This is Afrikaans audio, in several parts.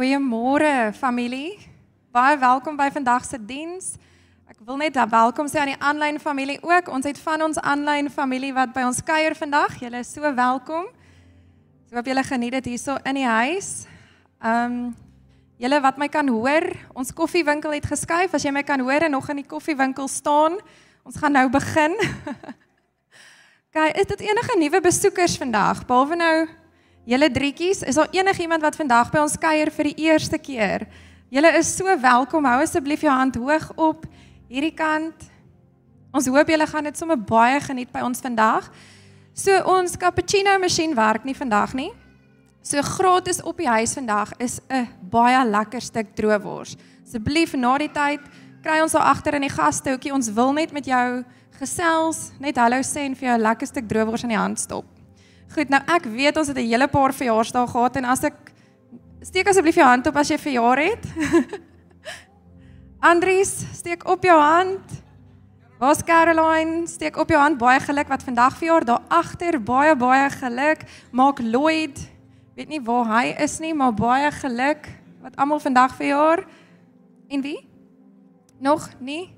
Goeiemôre familie. Baie welkom by vandag se diens. Ek wil net welkom sê aan die aanlyn familie ook. Ons het van ons aanlyn familie wat by ons kuier vandag. Julle is so welkom. Ek hoop julle geniet dit hierso in die huis. Ehm um, julle wat my kan hoor, ons koffiewinkel het geskuif. As jy my kan hoor en nog in die koffiewinkel staan, ons gaan nou begin. Kyk, is dit enige nuwe besoekers vandag? Behalwe nou julle drietjies, is daar enigiemand wat vandag by ons kuier vir die eerste keer? Julle is so welkom. Hou asseblief jou hand hoog op hierdie kant. Ons hoop julle gaan dit sommer baie geniet by ons vandag. So ons cappuccino masjien werk nie vandag nie. So gratis op die huis vandag is 'n baie lekker stuk droewors. Asseblief na die tyd kry ons daar agter in die gastehoekie. Ons wil net met jou gesels, net hallo sê en vir jou 'n lekker stuk droewors in die hand stop. Goed, nou ek weet ons het 'n hele paar verjaarsdae gehad en as ek steek asseblief jou hand op as jy verjaar het. Andries, steek op jou hand. Waar's Caroline? Steek op jou hand. Baie geluk wat vandag verjaar. Daar agter baie baie geluk. Maak Lloyd weet nie waar hy is nie, maar baie geluk wat almal vandag verjaar. En wie? Nog nie?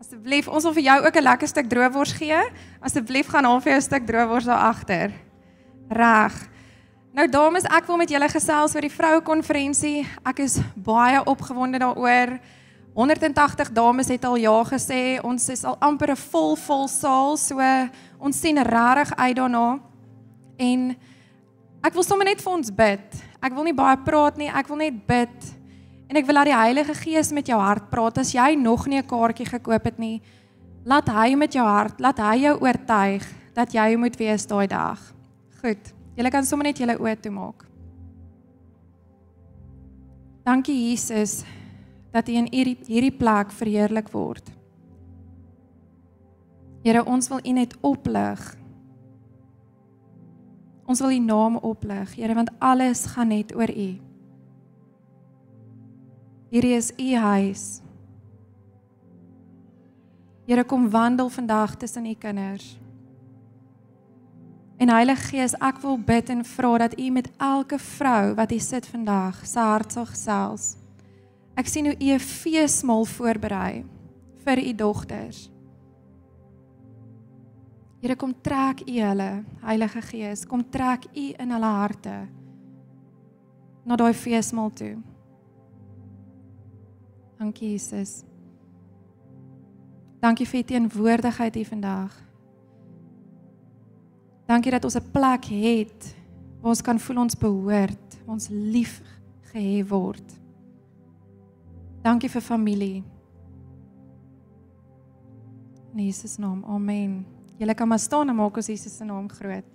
Asseblief, ons wil vir jou ook 'n lekker stuk droewors gee. Asseblief gaan haal vir jou 'n stuk droewors daar agter. Reg. Nou dames, ek wil met julle gesels oor die vroue konferensie. Ek is baie opgewonde daaroor. 180 dames het al ja gesê. Ons is al amper 'n vol vol saal, so ons sien regtig uit daarna. En ek wil sommer net vir ons bid. Ek wil nie baie praat nie, ek wil net bid. En ek wil laat die Heilige Gees met jou hart praat. As jy nog nie 'n kaartjie gekoop het nie, laat hy met jou hart, laat hy jou oortuig dat jy moet wees daai dag. Goed. Julle kan sommer net julle oë toemaak. Dankie Jesus dat U in hierdie hierdie plek verheerlik word. Here, ons wil U net oplig. Ons wil U naam oplig, Here, want alles gaan net oor U. Hierdie is U huis. Here, kom wandel vandag tussen U kinders. En Heilige Gees, ek wil bid en vra dat U met elke vrou wat hier sit vandag, se hart sal gesels. Ek sien hoe u 'n feesmaal voorberei vir u dogters. Here kom trek u hulle, Heilige Gees, kom trek u in hulle harte na daai feesmaal toe. Dankie Jesus. Dankie vir u teenwoordigheid hier vandag. Dankie dat ons 'n plek het waar ons kan voel ons behoort, ons lief gehê word. Dankie vir familie. In Jesus naam. Amen. Julle kan maar staan en maak ons Jesus se naam groot.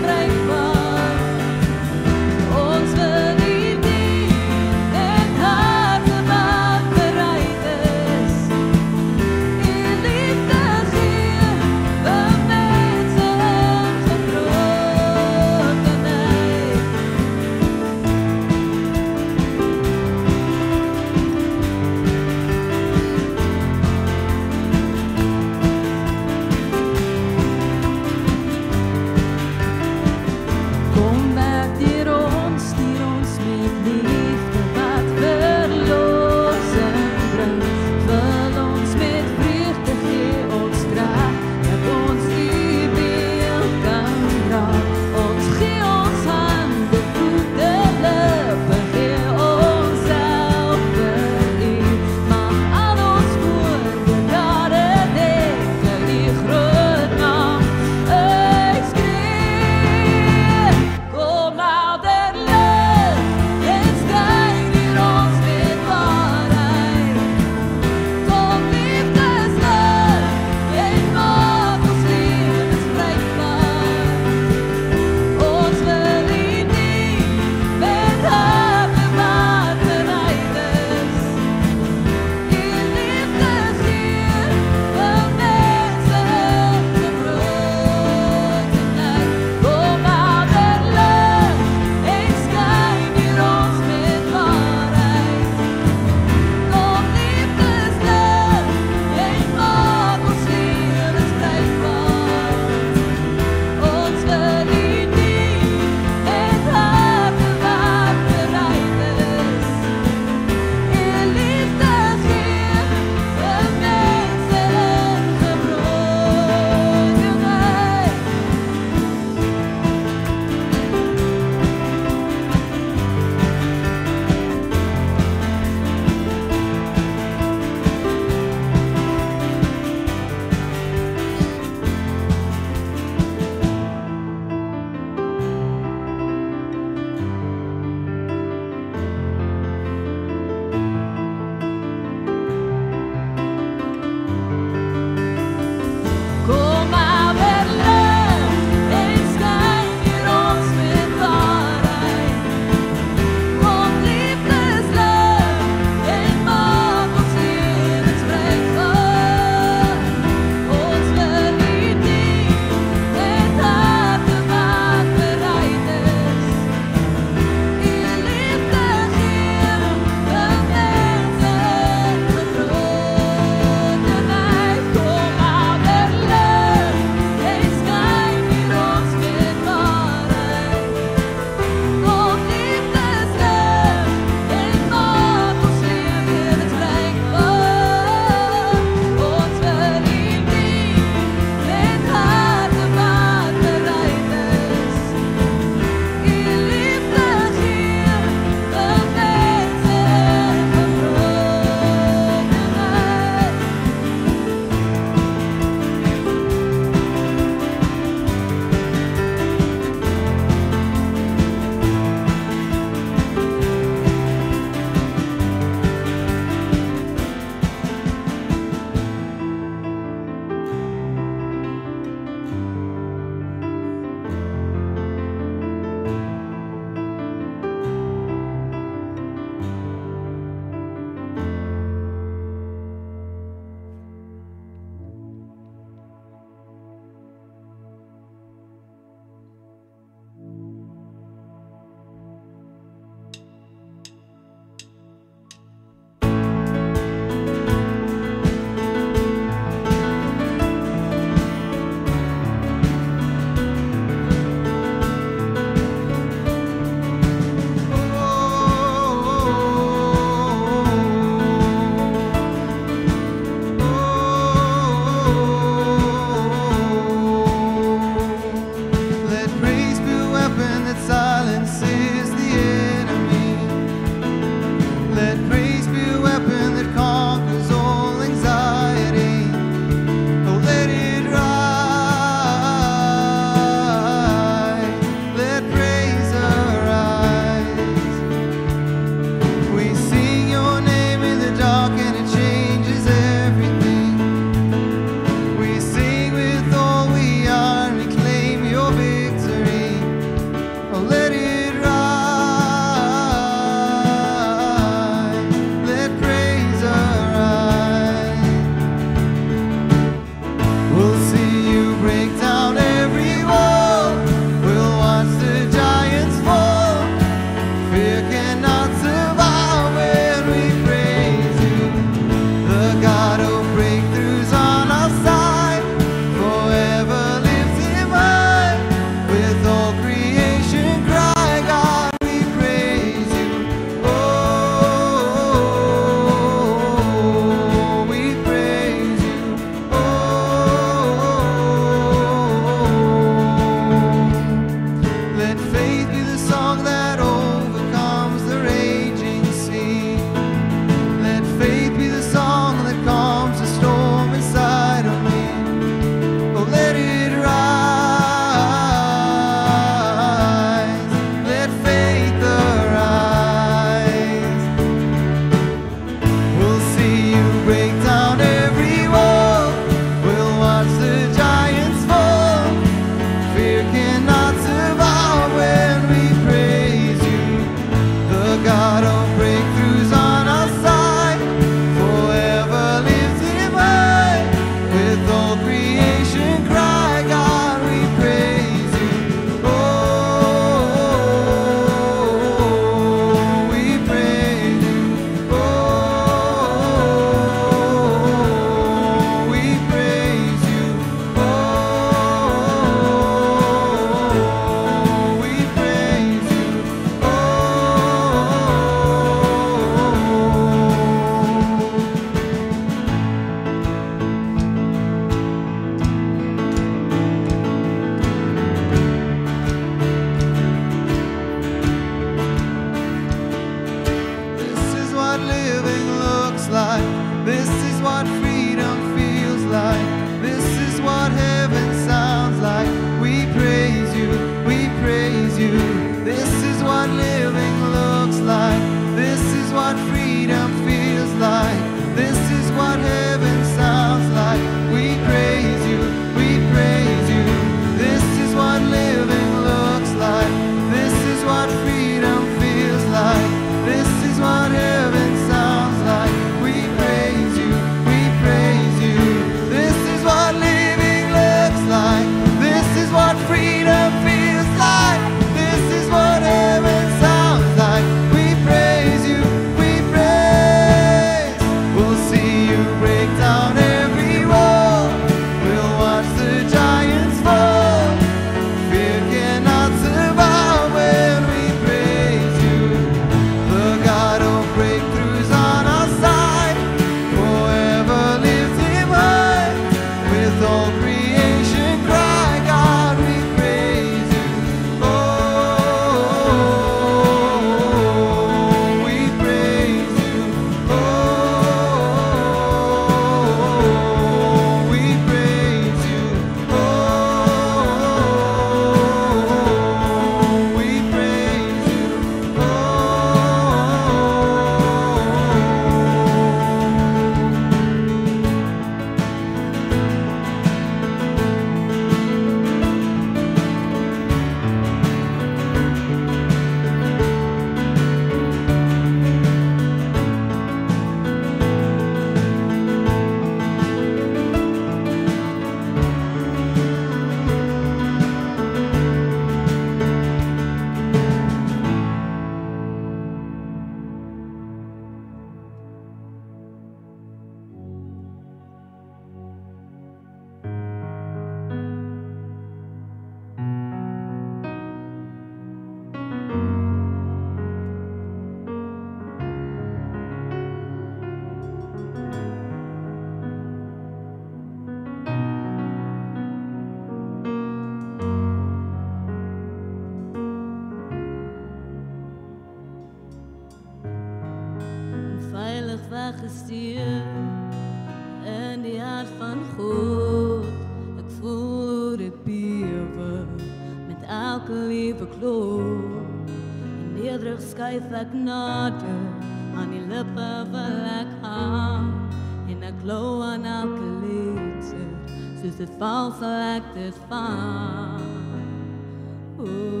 Ooh,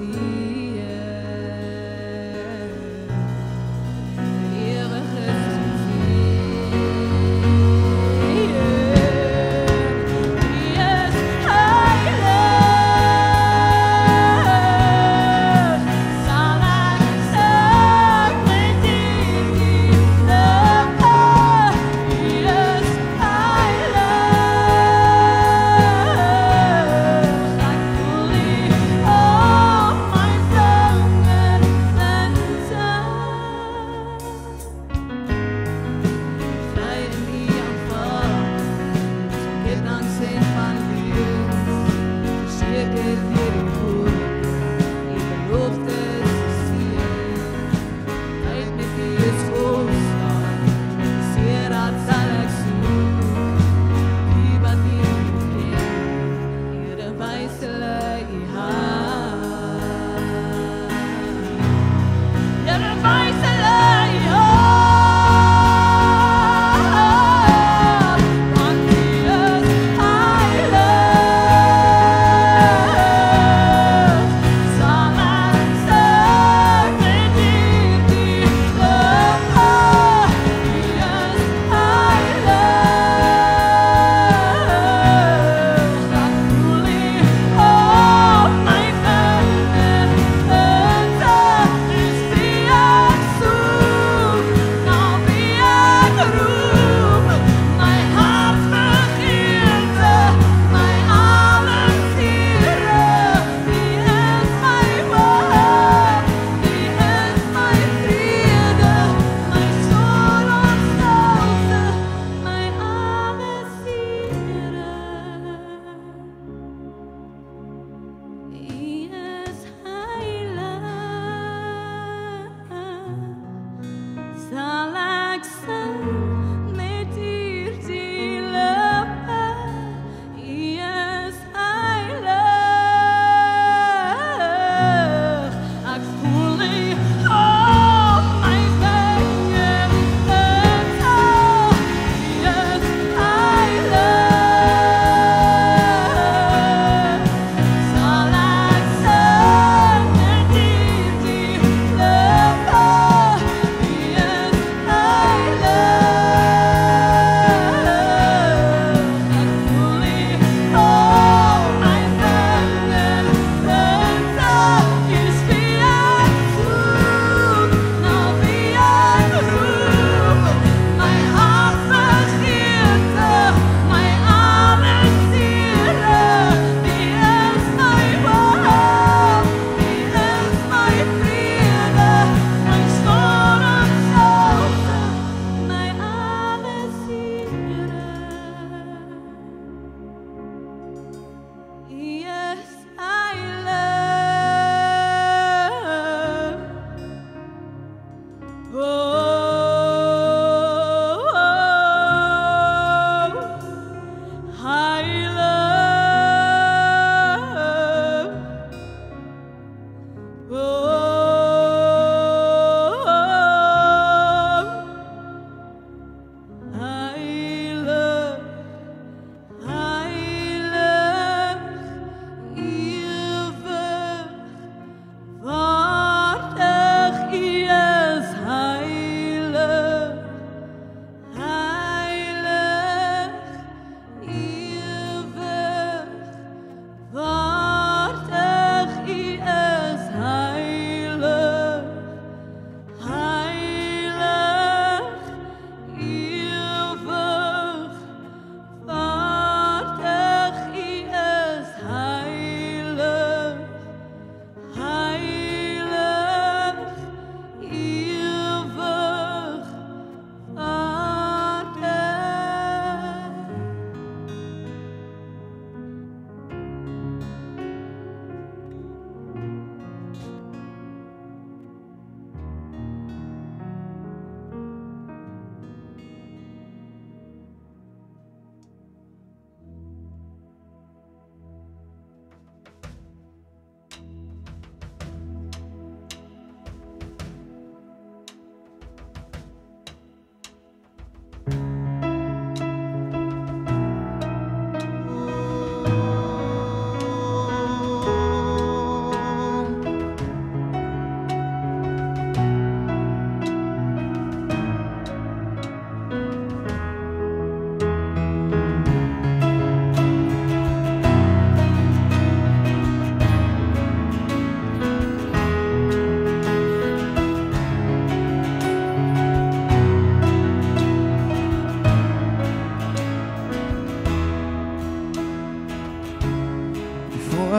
is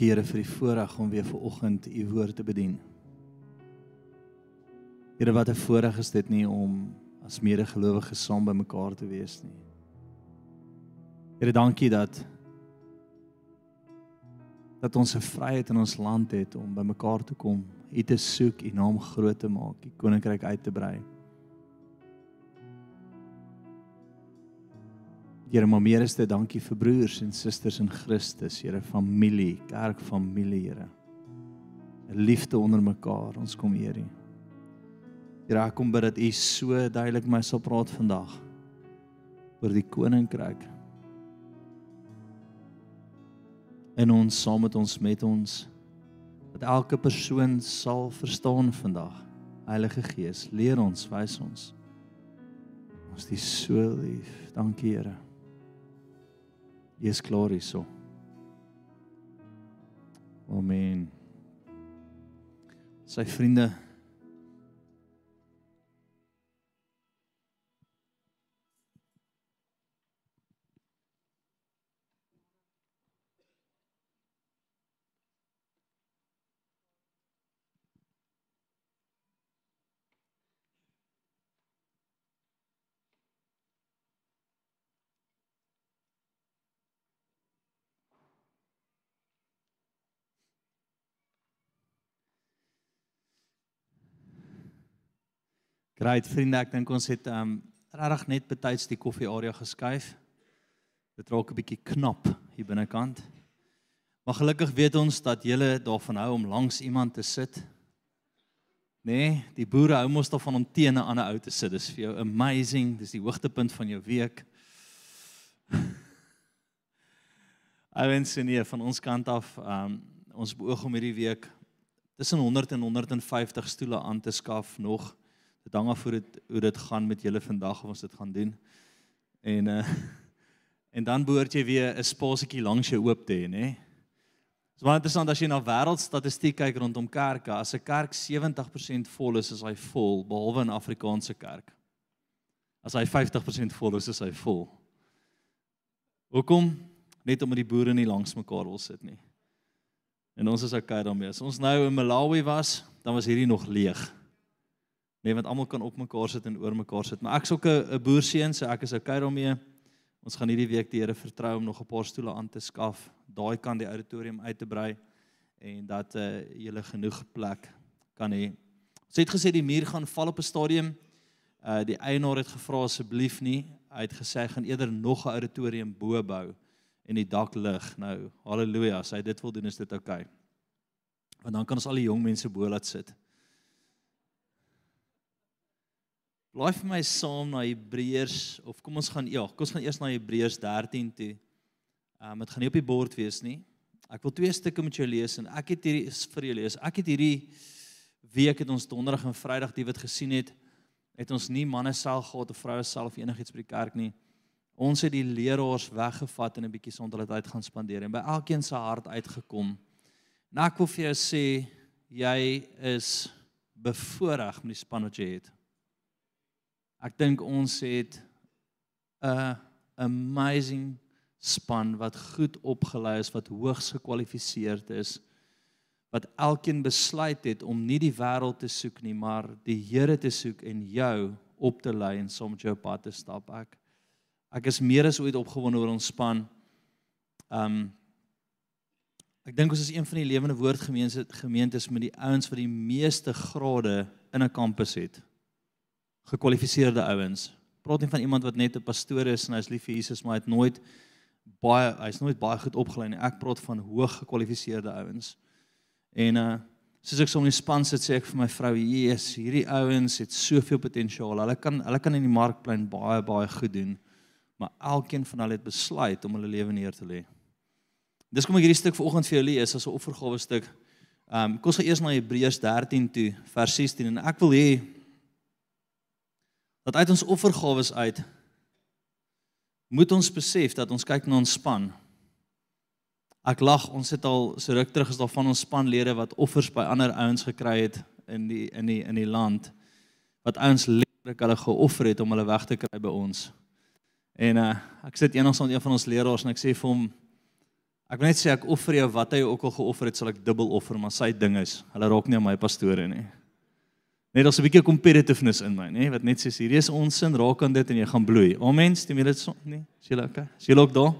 Dankie Here vir die voorreg om weer ver oggend u woord te bedien. Here wat 'n voorreg is dit nie om as medegelowiges saam by mekaar te wees nie. Here dankie dat dat ons 'n vryheid in ons land het om by mekaar te kom, U te soek, U naam groot te maak, U koninkryk uit te brei. Here, maar meer is dit dankie vir broers en susters in Christus, Here, familie, kerkfamilie, Here. 'n Liefde onder mekaar, ons kom hier. Here, ek kom bid dat U so duidelik my sal praat vandag oor die koninkryk. En ons saam met ons met ons dat elke persoon sal verstaan vandag. Heilige Gees, leer ons, wys ons. Ons is so lief. Dankie, Here. Jy is klaar hierso. Amen. Sy vriende Great vriende, ek dink ons het um regtig net betyds die koffie area geskuif. Dit raak 'n bietjie knap hier binnekant. Maar gelukkig weet ons dat julle daarvan hou om langs iemand te sit. Nee, die boere hou mos daarvan om teen 'n ander ou te sit. Dis vir jou amazing. Dis die hoogtepunt van jou week. Ouens en nee, van ons kant af, um ons beoog om hierdie week tussen 100 en 150 stoele aan te skaf nog dit hang af hoe dit hoe dit gaan met julle vandag of ons dit gaan doen. En uh en dan behoort jy weer 'n spasietjie langs jou oop te hê, nê? Dis baie interessant as jy na wêreldstatistiek kyk rondom kerke, as 'n kerk 70% vol is, is hy vol, behalwe 'n Afrikaanse kerk. As hy 50% vol is, is hy vol. Hoekom? Net omdat die boere nie langs mekaar wil sit nie. En ons is okay daarmee. As ons nou in Malawi was, dan was hierdie nog leeg. Nee, want almal kan op mekaar sit en oor mekaar sit. Maar ek's ook 'n boerseun, so ek is okay daarmee. Ons gaan hierdie week die Here vertrou om nog 'n paar stoele aan te skaf, daai kan die auditorium uit te brei en dat uh julle genoeg plek kan hê. Ons het gesê die muur gaan val op 'n stadium. Uh die eienaar het gevra asseblief nie. Hy het gesê hy gaan eerder nog 'n auditorium bo bou en die dak lig. Nou, haleluja, as hy dit wil doen is dit okay. Want dan kan ons al die jong mense bo laat sit. Blaai vir my saam na Hebreërs of kom ons gaan ja, kom ons gaan eers na Hebreërs 13 toe. Ehm um, dit gaan nie op die bord wees nie. Ek wil twee stukke met jou lees en ek het hierdie vir jou lees. Ek het hierdie week het ons donderdag en vrydag die wat gesien het, het ons nie manne self gehad of vroue self enigiets by die kerk nie. Ons het die leraars weggevat en 'n bietjie sonder hulle tyd gaan spandeer en by elkeen se hart uitgekom. Nou ek wil vir jou sê jy is bevoorreg met die span wat jy het. Ek dink ons het 'n amazing span wat goed opgelei is, wat hoogs gekwalifiseerd is, wat elkeen besluit het om nie die wêreld te soek nie, maar die Here te soek en jou op te lei en saam met jou pad te stap. Ek ek is meer as ooit opgewonde oor ons span. Um ek dink ons is een van die lewende woord gemeentes met die ouens wat die meeste grade in 'n kampus het gekwalifiseerde ouens. Praat nie van iemand wat net 'n pastoor is en hy's lief vir Jesus, maar hy het nooit baie hy's nooit baie goed opgelei nie. Ek praat van hoog gekwalifiseerde ouens. En uh soos ek so in die span sit, sê ek vir my vrou, "Jesus, hierdie ouens het soveel potensiaal. Hulle kan hulle kan in die markplein baie baie goed doen." Maar elkeen van hulle het besluit om hulle lewe neer te lê. Dis kom ek hierdie stuk vanoggend vir jou lees as 'n offergawe stuk. Um kom ons gaan eers na Hebreërs 13 toe, vers 16 en ek wil hê dat uit ons offergawes uit moet ons besef dat ons kyk na ons span. Ek lag, ons het al so ruk terug is daar van ons spanlede wat offers by ander ouens gekry het in die in die in die land wat ouens letterlik hulle geoffer het om hulle weg te kry by ons. En uh ek sit eendag saam met een van ons leraars en ek sê vir hom Ek wil net sê ek offer jou wat hy ook al geoffer het, sal ek dubbel offer, maar sy ding is, hulle raak nie aan my pastore nie. Net daar's 'n bietjie competitiveness in my, nê, wat net sê hierdie is ons sin, raak aan dit en jy gaan bloei. Amen. Stem jy dit so? Nee. Is jy lekker? Is jy ook daar?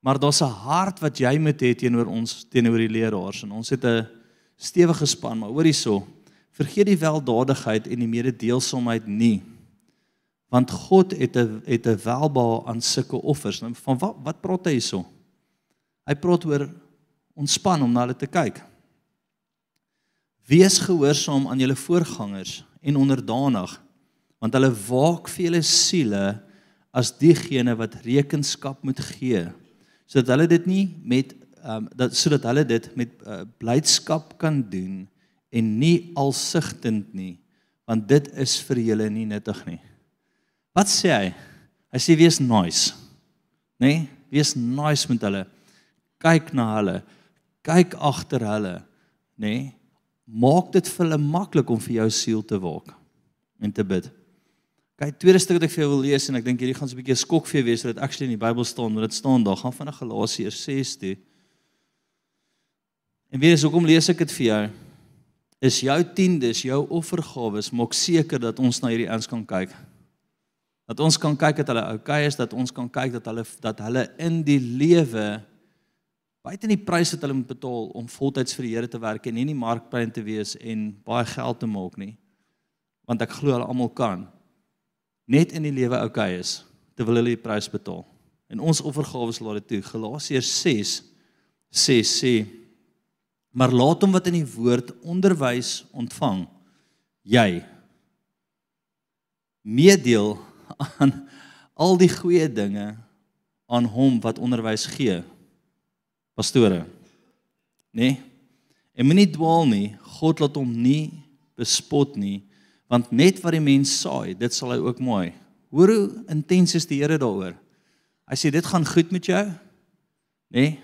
Maar daar's 'n hart wat jy moet hê teenoor ons, teenoor die leraars en ons het 'n stewige span, maar hoor hierso, vergeet die weldadigheid en die mededeelsomheid nie. Want God het 'n het 'n welbehae aan sulke offers. Nou van wat wat praat hy hierso? Hy praat oor ontspan om na hulle te kyk. Wees gehoorsaam aan julle voorgangers en onderdanig, want hulle waak vir julle siele as diegene wat rekenskap moet gee, sodat hulle dit nie met um, dat sodat hulle dit met uh, blydskap kan doen en nie alsigtend nie, want dit is vir julle nie nuttig nie. Wat sê hy? Hy sê wees nice. Nê? Nee? Wees nice met hulle. Kyk na hulle. Kyk agter hulle, nê? Nee? Maak dit vir hulle maklik om vir jou siel te waak en te bid. Kyk, tweede stuk wat ek vir jou wil lees en ek dink hierdie gaan so 'n bietjie skok vir jou wees dat dit actually in die Bybel staan, maar dit staan daar, gaan van Galasiërs 6 toe. En weer is hoekom lees ek dit vir jou? Is jou tiendes, jou offergawes, maak seker dat ons na hierdie eens kan kyk. Dat ons kan kyk dat hulle oukei okay is, dat ons kan kyk dat hulle dat hulle in die lewe buite in die prys wat hulle moet betaal om voltyds vir die Here te werk en nie in die markplein te wees en baie geld te maak nie. Want ek glo hulle almal kan net in die lewe oukei okay is terwyl hulle die prys betaal. En ons offergawes laat dit toe. Galasiërs 6 sê sê maar laat hom wat in die woord onderwys ontvang jy meedeel aan al die goeie dinge aan hom wat onderwys gee pastore. Nê? Nee? En moenie dwaal nie. God laat hom nie bespot nie, want net wat die mens saai, dit sal hy ook maai. Hoor hoe intens is die Here daaroor. Hy sê dit gaan goed met jou. Nê? Nee?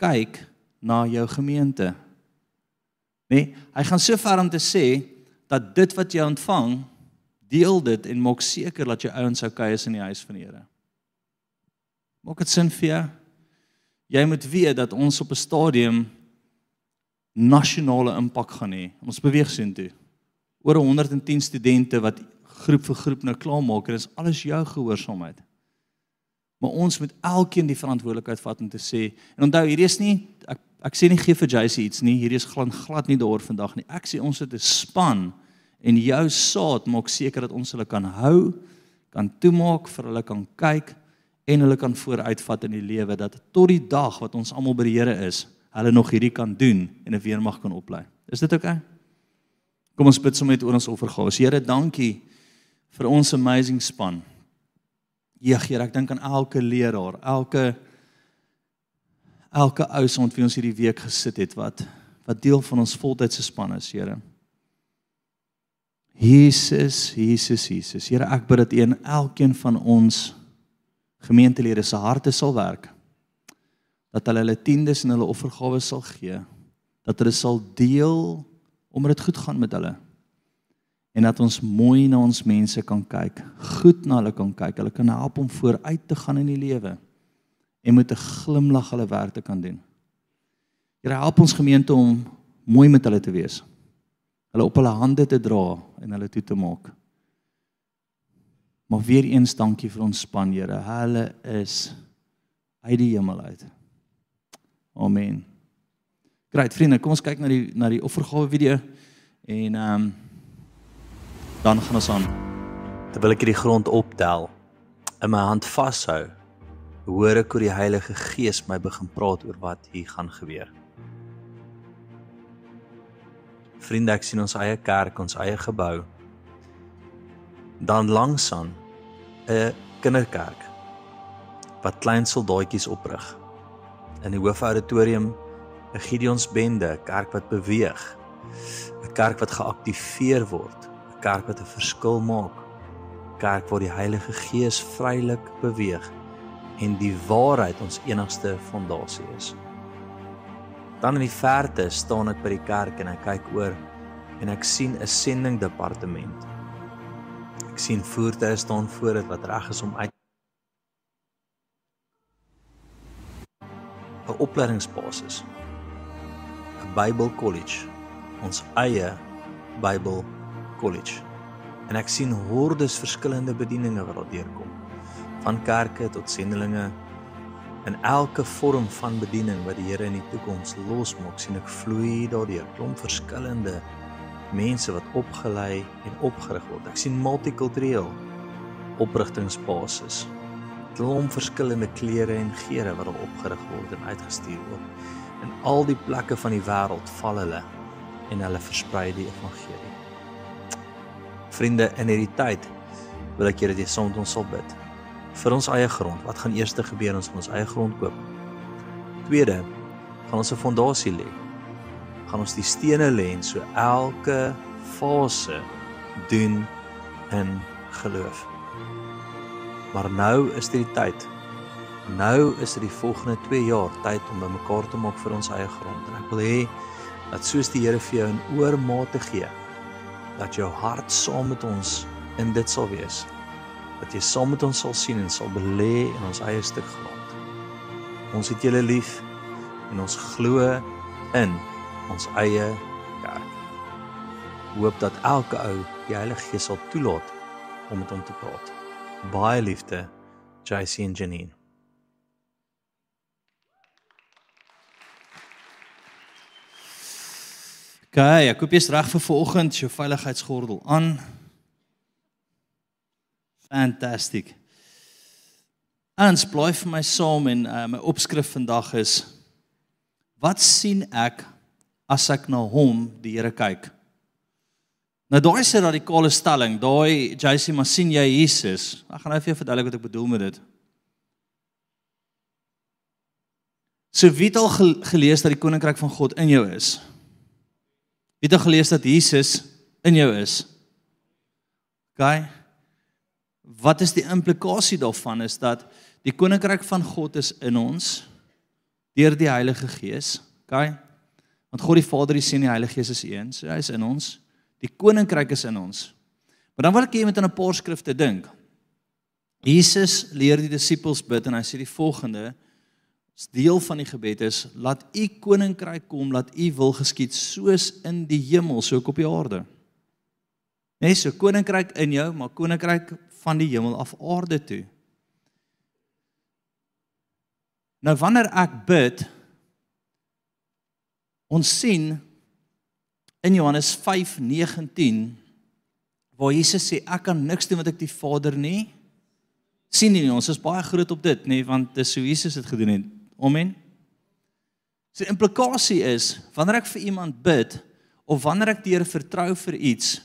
Kyk na jou gemeente. Nê? Nee? Hy gaan so ver om te sê dat dit wat jy ontvang, deel dit en maak seker dat jou ouens okay is in die huis van die Here. Maak dit sin vir jou? Jy moet weet dat ons op 'n stadium nasionale impak gaan hê. Ons beweeg soontoe. Oor 110 studente wat groep vir groep nou klaarmaak en dit is alles jou gehoorsaamheid. Maar ons moet elkeen die verantwoordelikheid vat om te sê en onthou hierdie is nie ek ek sê nie gee vir JC iets nie. Hierdie is glad glad nie daaroor vandag nie. Ek sê ons het 'n span en jou saad maak seker dat ons hulle kan hou, kan toemaak vir hulle kan kyk en hulle kan vooruitvat in die lewe dat tot die dag wat ons almal by die Here is, hulle nog hierdie kan doen en 'n weermag kan oplei. Is dit oukei? Okay? Kom ons bid sommer met ons offergawe. Here, dankie vir ons amazing span. Ja, Here, ek dink aan elke leraar, elke elke ou se ont wie ons hierdie week gesit het wat wat deel van ons voltydse span is, Here. Jesus, Jesus, Jesus. Here, ek bid dat U in elkeen van ons gemeentelede se harte sal werk dat hulle hulle tiendes en hulle offergawe sal gee dat hulle sal deel omdat dit goed gaan met hulle. En dat ons mooi na ons mense kan kyk goed na hulle kan kyk. Hulle kan help om vooruit te gaan in die lewe en met 'n glimlag hulle werk te kan doen. Here help ons gemeente om mooi met hulle te wees. Hulle op hulle hande te dra en hulle toe te maak Maar weer eens dankie vir ons span, Here. Hulle is uit die hemel uit. Amen. Great vriende, kom ons kyk na die na die offergawe video en ehm um, dan gaan ons aan. Terwyl ek die grond optel, in my hand vashou, hoor ek hoe die Heilige Gees my begin praat oor wat hier gaan gebeur. Vriende, ek sien ons eie kerk, ons eie gebou. Dan langsaan 'n kinderkerk wat klein soldaatjies oprig. In die hoofauditorium 'n Gideonsbende, 'n kerk wat beweeg. 'n Kerk wat geaktiveer word, 'n kerk wat 'n verskil maak. 'n Kerk waar die Heilige Gees vrylik beweeg en die waarheid ons enigste fondasie is. Dan in die verte staan ek by die kerk en ek kyk oor en ek sien 'n sending departement sien voertuie staan voor dit wat reg is om uit 'n opleidingsbasis, 'n Bible College, ons eie Bible College. En ek sien hordes verskillende bedieninge wat daar deurkom. Van kerke tot sendelinge in elke vorm van bediening wat die Here in die toekoms losmaak, sien ek vloei daardeur klomp verskillende mense wat opgelei en opgerig word. Ek sien multikultureel oprigtingsbasis. Klomp verskillende kleure en geure wat al opgerig word en uitgestuur word. In al die plekke van die wêreld val hulle en hulle versprei die evangelie. Vriende, in hierdie tyd wil ek julle dit saam met ons sal bid. Vir ons eie grond. Wat gaan eers gebeur as ons eie grond koop? Tweede, gaan ons 'n fondasie lê gaan ons die stene lê en so elke fase doen in geloof. Maar nou is dit die tyd. Nou is dit die volgende 2 jaar tyd om bymekaar te maak vir ons eie grond. En ek wil hê dat soos die Here vir jou in oormate gee, dat jou hart saam met ons in dit sal wees. Dat jy saam met ons sal sien en sal belê in ons eie stuk grond. Ons het julle lief en ons glo in ons eie kerk. Hoop dat elke ou die Heilige Gees sal toelaat om met hom te praat. Baie liefde, JC en Janine. Okay, ek koop jy's reg vir vanoggend jou veiligheidsgordel aan. Fantasties. Ons bly vir my saam en uh, my opskrif vandag is wat sien ek as ek na hom die Here kyk. Nou daai 'n radikale stelling. Daai JC maar sien jy Jesus. Ek gaan nou vir jou verduidelik wat ek bedoel met dit. So wie het al gelees dat die koninkryk van God in jou is? Wie het al gelees dat Jesus in jou is? OK. Wat is die implikasie daarvan is dat die koninkryk van God is in ons deur die Heilige Gees. OK. Want God die Vader, die Seun en die Heilige Gees is een. So hy is in ons. Die koninkryk is in ons. Maar dan wil ek hê jy moet aan 'n paar skrifte dink. Jesus leer die disippels bid en hy sê die volgende: "As deel van die gebed is, laat u koninkryk kom, laat u wil geskied soos in die hemel, so ook op die aarde." Nee, so koninkryk in jou, maar koninkryk van die hemel af aarde toe. Nou wanneer ek bid, Ons sien in Johannes 5:19 waar Jesus sê ek kan niks doen wat ek die Vader nie sien nie. Ons is baie groot op dit, nê, want dis hoe Jesus dit gedoen het. Amen. So die implikasie is wanneer ek vir iemand bid of wanneer ek Here vertrou vir iets,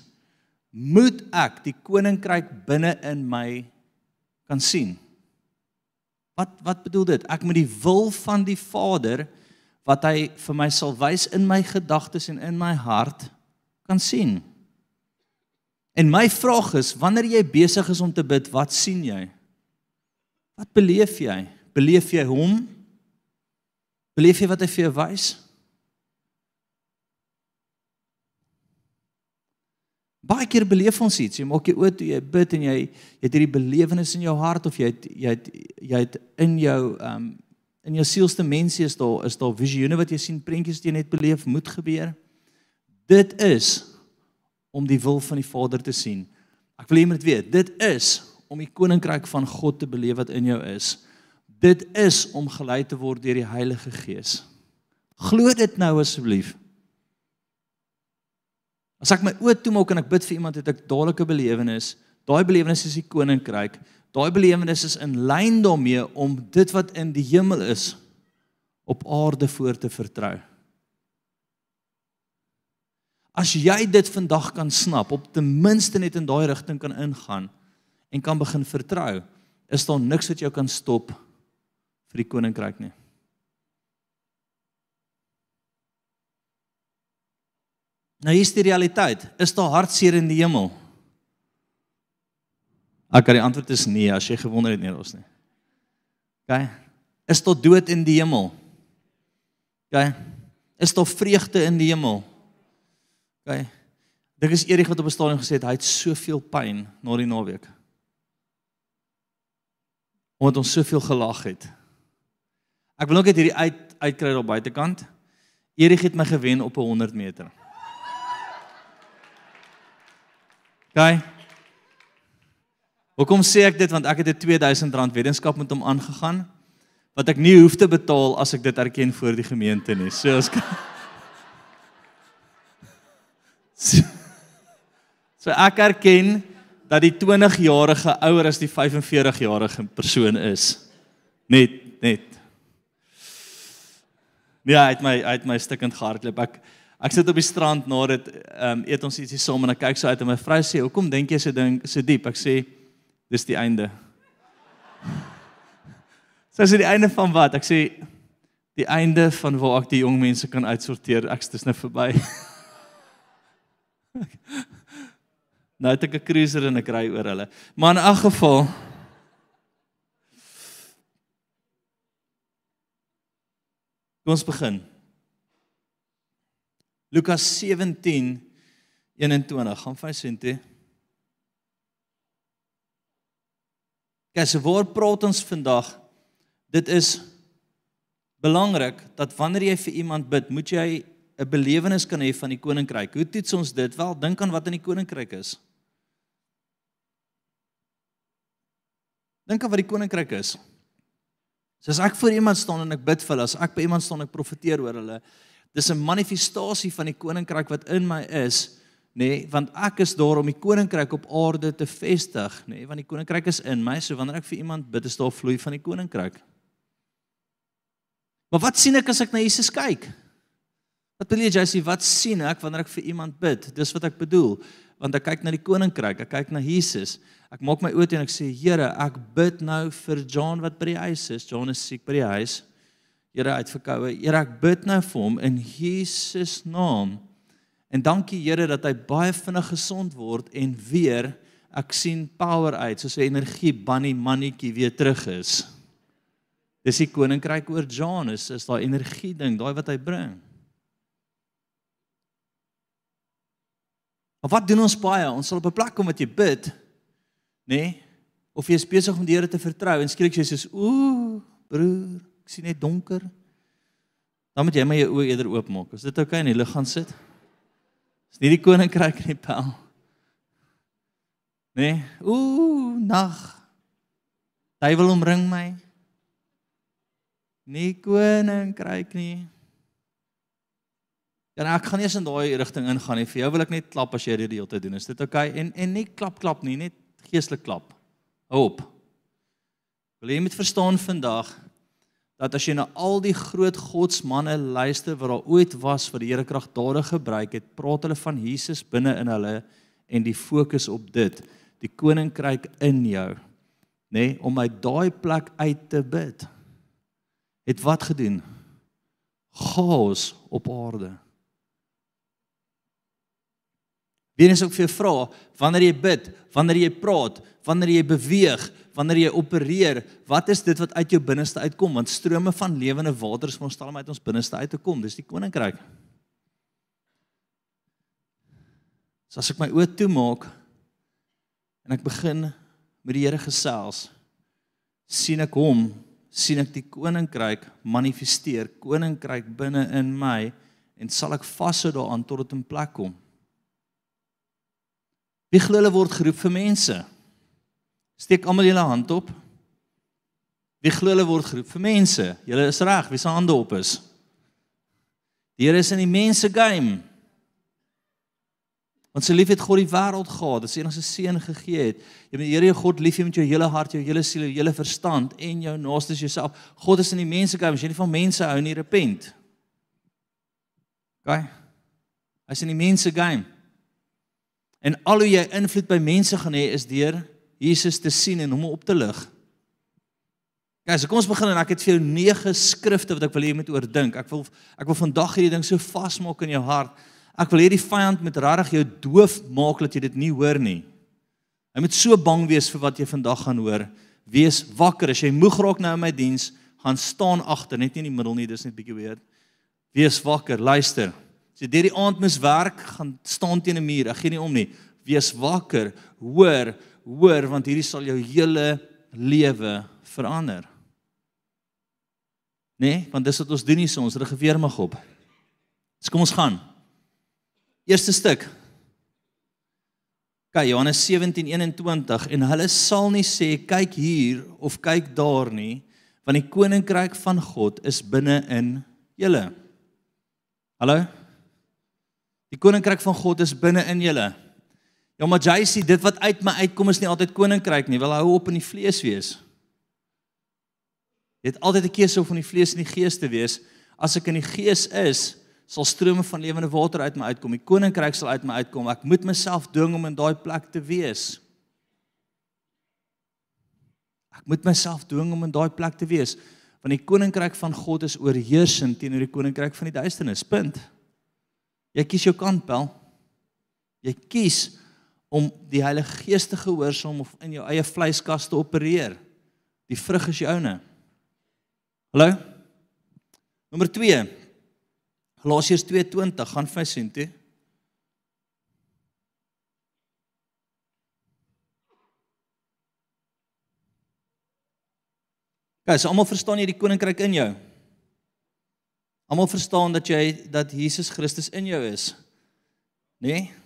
moet ek die koninkryk binne in my kan sien. Wat wat bedoel dit? Ek moet die wil van die Vader wat hy vir my sal wys in my gedagtes en in my hart kan sien. En my vraag is, wanneer jy besig is om te bid, wat sien jy? Wat beleef jy? Beleef jy hom? Beleef jy wat hy vir jou wys? Baie keer beleef ons iets. Jy maak jy oop toe jy bid en jy jy het hierdie belewenis in jou hart of jy het jy het jy het in jou ehm um, in jou sielste mensie is daar is daar visioene wat jy sien, prentjies wat jy net beleef moet gebeur. Dit is om die wil van die Vader te sien. Ek wil hê jy moet weet, dit is om die koninkryk van God te beleef wat in jou is. Dit is om gelei te word deur die Heilige Gees. Glo dit nou asseblief. As ek my oë toemaak en ek bid vir iemand het ek dadelik 'n belewenis. Daai belewenis is die koninkryk. Daai belewenis is in lyn daarmee om dit wat in die hemel is op aarde voor te vertrou. As jy dit vandag kan snap, op ten minste net in daai rigting kan ingaan en kan begin vertrou, is daar niks wat jou kan stop vir die koninkryk nie. Nou hier is die realiteit. Is daar hartseer in die hemel? Ek kan die antwoord is nee as jy gewonder het nie ons nie. OK. Is tot dood in die hemel? OK. Is tot vreugde in die hemel? OK. Dit is Erik wat op 'n stadium gesê het hy het soveel pyn na die naweek. Omdat ons soveel gelag het. Ek wil ook net hierdie uit uitkry daar buitekant. Erik het my gewen op 'n 100 meter. Gaan. Hoekom sê ek dit want ek het 'n R2000 weddenskap met hom aangegaan wat ek nie hoef te betaal as ek dit erken voor die gemeente nie. So as So, so ek erken dat die 20-jarige ouer as die 45-jarige persoon is. Net net. Ja, hy het my het my stukkend gehardloop. Ek ek sit op die strand na dit ehm um, eet ons ietsie saam en ek kyk so uit en my vrou sê, "Hoekom dink jy so ding so diep?" Ek sê, "Dis die einde." Sy so, sê die einde van wat? Ek sê die einde van waar ek die jong mense kan uitsorteer. Ek's dis nou verby. nou het ek 'n cruiser en ek ry oor hulle. Maar in elk geval Kom ons begin. Lukas 17 21 gaan vir sien toe. Kyk, so waar praat ons vandag? Dit is belangrik dat wanneer jy vir iemand bid, moet jy 'n belewenis kan hê van die koninkryk. Hoe toets ons dit? Wel, dink aan wat in die koninkryk is. Dink aan wat die koninkryk is. So as ek voor iemand staan en ek bid vir hulle, as ek by iemand staan en ek profeteer oor hulle, dis 'n manifestasie van die koninkryk wat in my is, nê, nee, want ek is daar om die koninkryk op aarde te vestig, nê, nee, want die koninkryk is in my, so wanneer ek vir iemand bid, is daar vloei van die koninkryk. Maar wat sien ek as ek na Jesus kyk? Wat wil jy Jessie, wat sien ek wanneer ek vir iemand bid? Dis wat ek bedoel, want ek kyk na die koninkryk, ek kyk na Jesus. Ek maak my oë toe en ek sê Here, ek bid nou vir John wat by die huis is. John is siek by die huis. Here uitverkoue. Here, ek bid nou vir hom in Jesus naam. En dankie Here dat hy baie vinnig gesond word en weer ek sien power uit, soos 'n energie bunny mannetjie weer terug is. Dis die koninkryk oor John is, is daai energie ding, daai wat hy bring. Maar wat doen ons baie? Ons sal op 'n plek kom wat jy bid nê? Nee? Of jy is besig om die Here te vertrou en sê jy soos ooh, broer, ek sien net donker. Dan moet jy maar jou oë eerder oopmaak. Is dit oukei okay in die lig gaan sit? Is nie die koninkryk in die pel. Nee? Ooh, nag. Duiwel omring my. Nie koninkryk nie. Ja, ek gaan eens in daai rigting ingaan nie. Vir jou wil ek net klap as jy dit die hele tyd doen. Is dit oukei? Okay? En en nie klap klap nie, net geestelik klap. Hou op. Wil jy moet verstaan vandag dat as jy na al die groot godsmanne luister wat daar ooit was wat die Here kragtadig gebruik het, praat hulle van Jesus binne in hulle en die fokus op dit, die koninkryk in jou, nê, nee, om uit daai plek uit te bid. Het wat gedoen? Chaos op aarde. Wie eens ook vir jou vra, wanneer jy bid, wanneer jy praat, wanneer jy beweeg, wanneer jy opereer, wat is dit wat uit jou binneste uitkom? Want strome van lewende water is veronderstel om uit ons binneste uit te kom. Dis die koninkryk. So as ek my oë toemaak en ek begin met die Here gesels, sien ek hom, sien ek die koninkryk manifesteer, koninkryk binne in my en sal ek vashou daaraan tot dit in plek kom. Wie glo hulle word geroep vir mense? Steek almal julle hand op. Wie glo hulle word geroep vir mense? Julle is reg, wie se hande op is? Die Here is in die mense game. Want sy lief het God die wêreld gehad, dat sy enigste seun gegee het. Jy moet die Here jou God lief hê met jou hele hart, jou hele siel, jou hele verstand en jou naaste jouself. God is in die mense game. As jy nie van mense hou nie, repent. OK? Hy's in die mense game. En al hoe jy invloed by mense gaan hê is deur Jesus te sien en hom op te lig. Ja, so kom ons begin en ek het vir jou nege skrifte wat ek wil hê jy moet oordink. Ek wil ek wil vandag hierdie ding so vasmaak in jou hart. Ek wil hê die vyand moet regtig jou doof maak dat jy dit nie hoor nie. Hy moet so bang wees vir wat jy vandag gaan hoor. Wees wakker as jy moeg raak nou in my diens, gaan staan agter, net nie in die middel nie, dis net bietjie weer. Wees wakker, luister. As jy deur die aand mis werk, gaan staan teen 'n muur. Ek gee nie om nie. Wees wakker, hoor, hoor want hierdie sal jou hele lewe verander. Nê? Nee, want dis wat ons doen hier ons rig geweer mag op. So kom ons gaan. Eerste stuk. Kyk Johannes 17:21 en hulle sal nie sê kyk hier of kyk daar nie, want die koninkryk van God is binne in julle. Hallo? Die koninkryk van God is binne in julle. Ja, maar sê dit wat uit my uitkom is nie altyd koninkryk nie. Wil hou op in die vlees wees. Jy het altyd 'n keuse of in die vlees en die gees te wees. As ek in die gees is, sal strome van lewende water uit my uitkom. Die koninkryk sal uit my uitkom. Ek moet myself dwing om in daai plek te wees. Ek moet myself dwing om in daai plek te wees want die koninkryk van God is oorheersend teenoor die koninkryk van die duisternis. Punt. Jy kies jou kant, Pel. Jy kies om die Heilige Gees te gehoorsaam of in jou eie vleiskas te opereer. Die vrug is joune. Hallo? Nommer 2. Galasiërs 2:20 gaan vir sien toe. Guys, almal verstaan jy die koninkryk in jou? Almal verstaan dat jy dat Jesus Christus in jou is. Nê? Nee?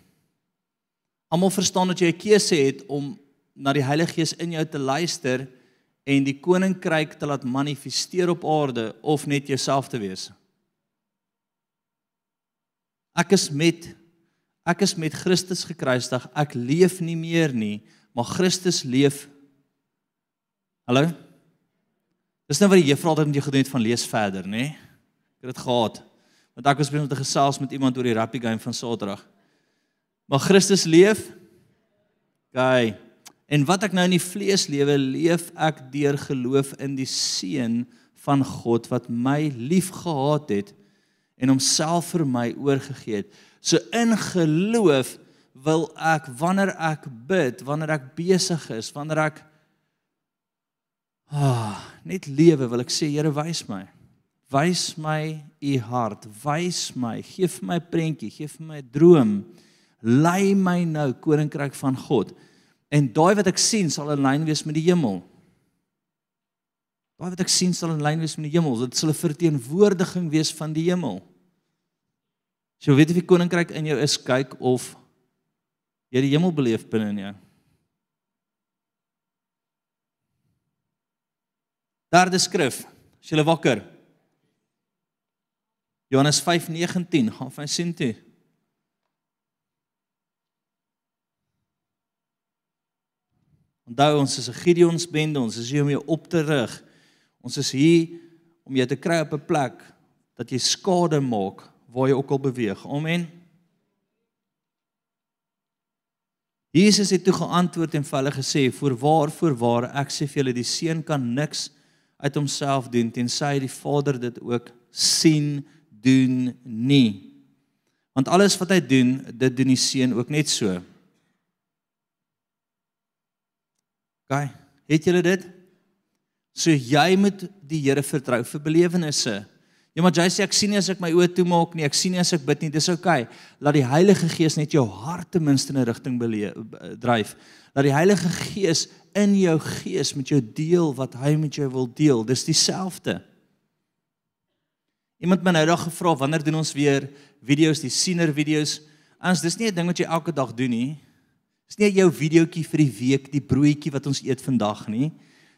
Almal verstaan dat jy 'n keuse het om na die Heilige Gees in jou te luister en die koninkryk te laat manifesteer op aarde of net jouself te wees. Ek is met ek is met Christus gekruisig. Ek leef nie meer nie, maar Christus leef. Hallo? Dis nou wat die juffrou altyd met jou gedoen het van lees verder, nê? Nee? Ek het dit gehad. Want ek was besig om te gesels met iemand oor die rugby game van Saterdag. Maar Christus leef. Gaan. En wat ek nou in die vlees lewe, leef ek deur geloof in die seun van God wat my liefgehad het en homself vir my oorgegee het. So in geloof wil ek wanneer ek bid, wanneer ek besig is, wanneer ek ah, net lewe, wil ek sê Here wys my. Wys my u hart, wys my, gee vir my prentjie, gee vir my 'n droom. Lei my nou koninkryk van God. En daai wat ek sien sal in lyn wees met die hemel. Daai wat ek sien sal in lyn wees met die hemel. Dit sal 'n verteenwoordiging wees van die hemel. As jy weet of die koninkryk in jou is, kyk of jy die hemel beleef binne in jou. Derde skrif. As jy wakker Johannes 5:19 gaan van sien toe. Onthou ons is 'n Gideons bende, ons is hier om jou op te rig. Ons is hier om jou te kry op 'n plek dat jy skade maak waar jy ook al beweeg. Amen. Jesus het toe geantwoord en vir hulle gesê: "Voorwaar, voorwaar, ek sê vir julle, die seun kan niks uit homself doen tensy die Vader dit ook sien doen nie. Want alles wat hy doen, dit doen die seun ook net so. OK, het julle dit? So jy moet die Here vertrou vir belewennisse. Ja maar jy sê ek sien nie as ek my oë toemaak nie, ek sien nie as ek bid nie, dis OK. Laat die Heilige Gees net jou hart ten minste in 'n rigting dryf. Laat die Heilige Gees in jou gees met jou deel wat hy met jou wil deel. Dis dieselfde. Iemand my nou daag gevra wanneer doen ons weer video's, die siener video's? Ons dis nie 'n ding wat jy elke dag doen nie. Dis nie jou videoetjie vir die week, die broodjie wat ons eet vandag nie.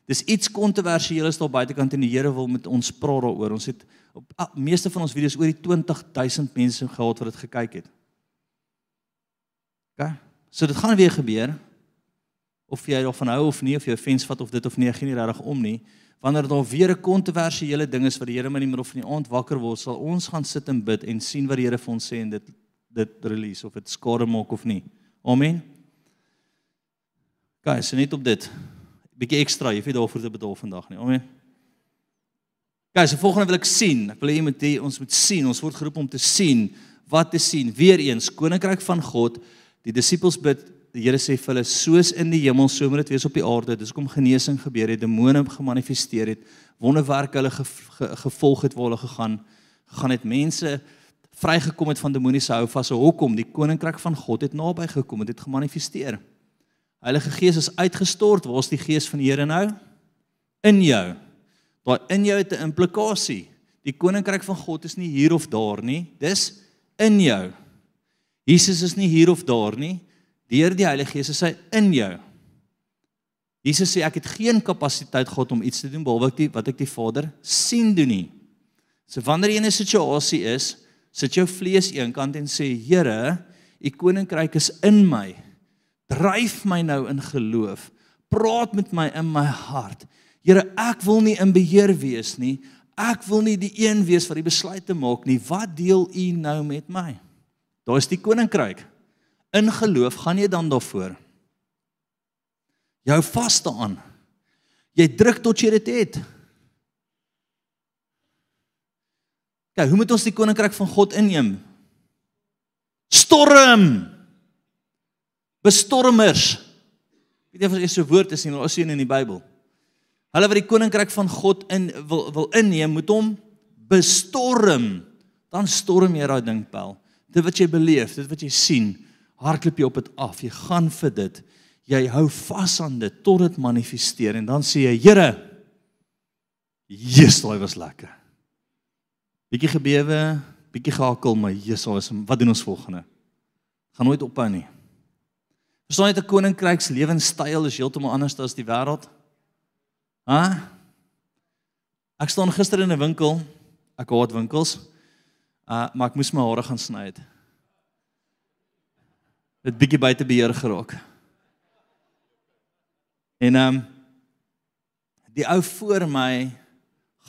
Dis iets kontroversieel is daar buitekant en die Here wil met ons praat daaroor. Ons het op ah, meeste van ons video's oor die 20000 mense gehad wat dit gekyk het. OK. So dit gaan weer gebeur. Of jy daarvan hou of nie, of jy offens vat of dit of nie, gee nie regtig om nie wanneer daar weer 'n kontroversiële ding is wat die Here in die middel van die aand wakker word, sal ons gaan sit en bid en sien wat die Here vir ons sê en dit dit release of dit skade maak of nie. Amen. Guys, so net op dit. 'n Bietjie ekstra, jy weet daarvoor te betaal vandag nie. Amen. Guys, die volgende wil ek sien. Ek wil hê jy moet hê ons moet sien. Ons word geroep om te sien. Wat te sien? Weereens, koninkryk van God. Die disippels bid die Here sê vir hulle soos in die hemel so moet dit wees op die aarde. Dis hoekom genesing gebeur het, demone gemanifesteer het, wonderwerke hulle ge, ge, gevolg het waar hulle gegaan gegaan het mense vrygekom het van demoniese hou vas. Hoekom? Die koninkryk van God het naby gekom, dit het gemanifesteer. Heilige Gees is uitgestort. Waar is die Gees van die Here nou? In jou. Daai in jou het 'n implikasie. Die koninkryk van God is nie hier of daar nie. Dis in jou. Jesus is nie hier of daar nie. Deur die Heilige Gees is hy in jou. Jesus sê ek het geen kapasiteit God om iets te doen behalwe die, wat ek die Vader sien doen nie. So wanneer jy in 'n situasie is, sit jou vlees eenkant en sê Here, u koninkryk is in my. Dryf my nou in geloof. Praat met my in my hart. Here, ek wil nie in beheer wees nie. Ek wil nie die een wees wat die besluite maak nie. Wat deel u nou met my? Daar is die koninkryk. In geloof gaan jy dan daarvoor. Jy hou vas daaraan. Jy druk tot jy dit het. Kyk, hoe moet ons die koninkryk van God inneem? Storm. Bestormers. Weet jy of dit so 'n woord is nie, maar ons sien in die Bybel. Hulle wat die koninkryk van God in wil wil inneem, moet hom bestorm. Dan storm jy daai ding pel. Dit wat jy beleef, dit wat jy sien, hardloop jy op dit af. Jy gaan vir dit jy hou vas aan dit tot dit manifesteer en dan sê jy Here Jesus, daai was lekker. Bietjie gebewe, bietjie gehakel, maar Jesus, wat doen ons volgende? Gaan nooit ophou nie. Verstaan jy 'n koninkryks lewenstyl is heeltemal anders as die wêreld? Ha? Ek staan gister in 'n winkel. Ek haat winkels. Uh maar ek moes my hare gaan sny het. Dit bietjie buite beheer geraak. En ehm um, die ou voor my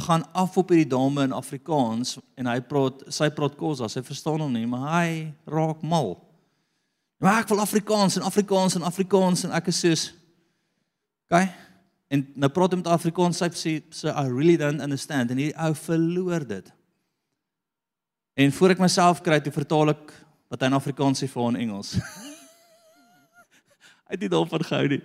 gaan af op hierdie dame in Afrikaans en hy praat sy praat Khoza, sy verstaan hom nie, maar hy raak mal. Maar ek wil Afrikaans en Afrikaans en Afrikaans en ek is soos OK. En nou praat hy met Afrikaans, sy sê so I really don't understand en hierdie ou verloor dit. En voor ek myself kry, toe vertaal ek wat hy in Afrikaans sê vir hom in Engels. hy het dit daarvan gehou nie.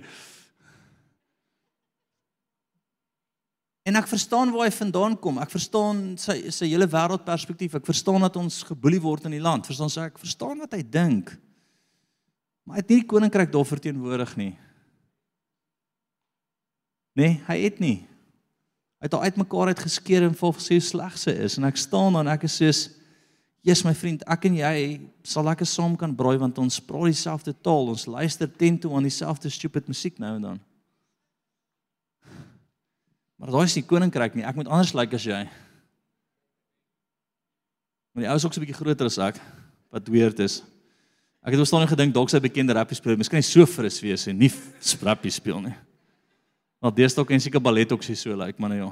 En ek verstaan waar hy vandaan kom. Ek verstaan sy sy hele wêreldperspektief. Ek verstaan dat ons geboelie word in die land. Verstaan sy ek verstaan wat hy dink. Maar hy het nie die koninkryk daar verteenwoordig nie. Nee, hy het nie. Hy het al uitmekaar uit geskeer en vol gesê hoe sleg sy is en ek staan dan ek is soos Jesus my vriend, ek en jy sal lekker saam kan braai want ons praat dieselfde taal. Ons luister teen toe aan dieselfde stupid musiek nou en dan. Maar daai is nie koninkryk nie. Ek moet anders lyk like as jy. Maar die ou is ook so 'n bietjie groter as ek wat weird is. Ek het oorstaan gedink dalk sy bekende rappie speel, miskien so fris wees en nie sprappie speel nie. Maar deesdae ken seker ballet ook so lyk, like, maar nou ja.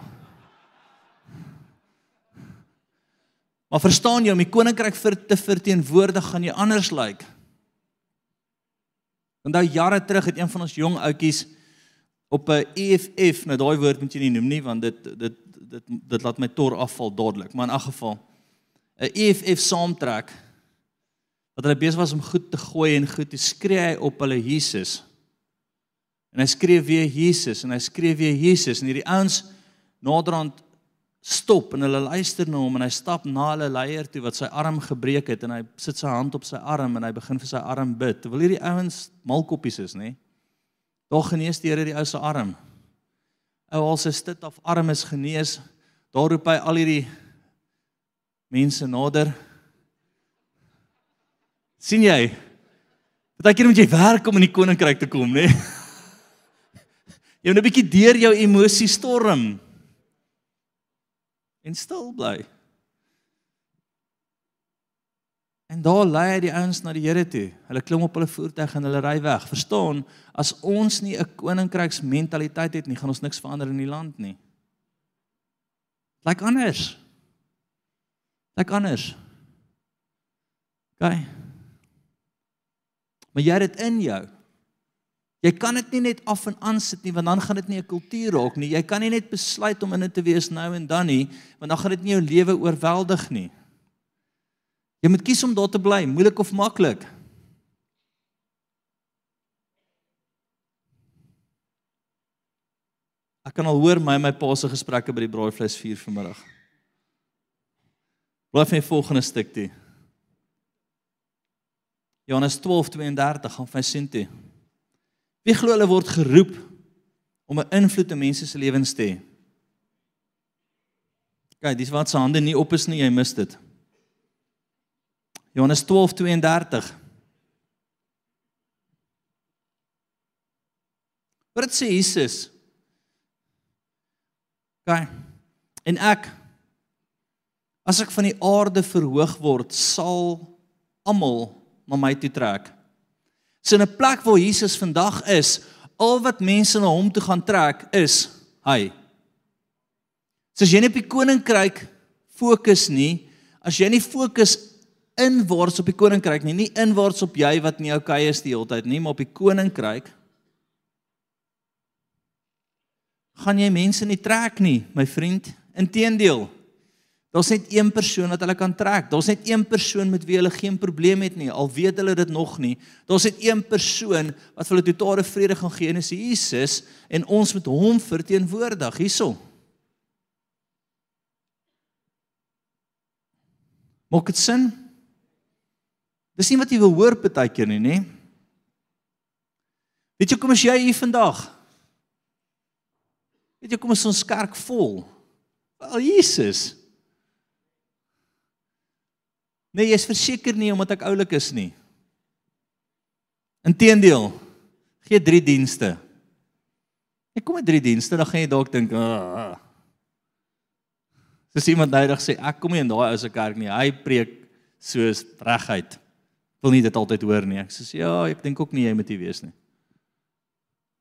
Maar verstaan jy om die koninkryk vir te verteenwoordig gaan jy anders lyk. Like. Onthou jare terug het een van ons jong ouetjies op 'n EFF, nou daai woord moet jy nie noem nie want dit dit dit dit laat my tor afval dadelik, maar in 'n geval 'n EFF saamtrek wat hulle besig was om goed te gooi en goed te skree hy op hulle Jesus. En hy skree weer Jesus en hy skree weer Jesus en hierdie ouens naderhand stop en hulle luister na hom en hy stap na hulle leier toe wat sy arm gebreek het en hy sit sy hand op sy arm en hy begin vir sy arm bid. Terwyl hierdie ouens malkoppies is, nê? Daar genees die Here die ou se arm. Ou al sy stit of arm is genees. Daar roep hy al hierdie mense nader. Sien jy? Partykeer moet jy werk om in die koninkryk te kom, nê? Jy moet 'n bietjie deur jou emosie storm. En stil bly. En daar lei hy die ouens na die Here toe. Hulle klim op hulle voertuig en hulle ry weg. Verstaan, as ons nie 'n koninkryksmentaliteit het nie, gaan ons niks verander in die land nie. Lyk anders. Lyk anders. OK. Maar jy het dit in jou. Jy kan dit nie net af en aan sit nie want dan gaan dit nie 'n kultuur raak nie. Jy kan nie net besluit om in dit te wees nou en dan nie want dan gaan dit nie jou lewe oorweldig nie. Jy moet kies om daar te bly, moeilik of maklik. Ek kan al hoor my en my pa se gesprekke by die braaivleis vuur vanmiddag. Blaai vir die volgende stuk toe. Johannes 12:32 gaan vir sien toe. Wie glo hulle word geroep om 'n invloed op mense se lewens te hê? Kyk, dis wat se hande nie op is nie, jy mis dit. Johannes 12:32. Wat sê Jesus? Kyk. En ek as ek van die aarde verhoog word, sal almal na my toe trek. So 'n plek waar Jesus vandag is, al wat mense na hom toe gaan trek is hy. So as jy nie op die koninkryk fokus nie, as jy nie fokus inwaarts op die koninkryk nie, nie inwaarts op jy wat nie okay is die hele tyd nie, maar op die koninkryk gaan jy mense nie trek nie, my vriend. Inteendeel, daar's net een persoon wat hulle kan trek. Daar's net een persoon met wie hulle geen probleem het nie, al weet hulle dit nog nie. Daar's net een persoon wat vir hulle totale vrede gaan gee, en dis Jesus, en ons moet hom verteenwoordig hierso. Maak dit sin? Dis nie wat jy wil hoor partykeer nie, nê? Weet jy kom as jy hier vandag? Weet jy kom as ons kerk vol? Wel Jesus. Nee, jy's verseker nie omdat ek oulik is nie. Inteendeel, gee 3 dienste. Ek kom met 3 dienste, dan gaan jy dalk dink, "Ag." Dis iemand nydig sê, "Ek kom nie in daai ou se kerk nie. Hy preek soos reguit." Wil nie dit altyd hoor nie. Ek sê, "Ja, ek dink ook nie jy moet hier wees nie."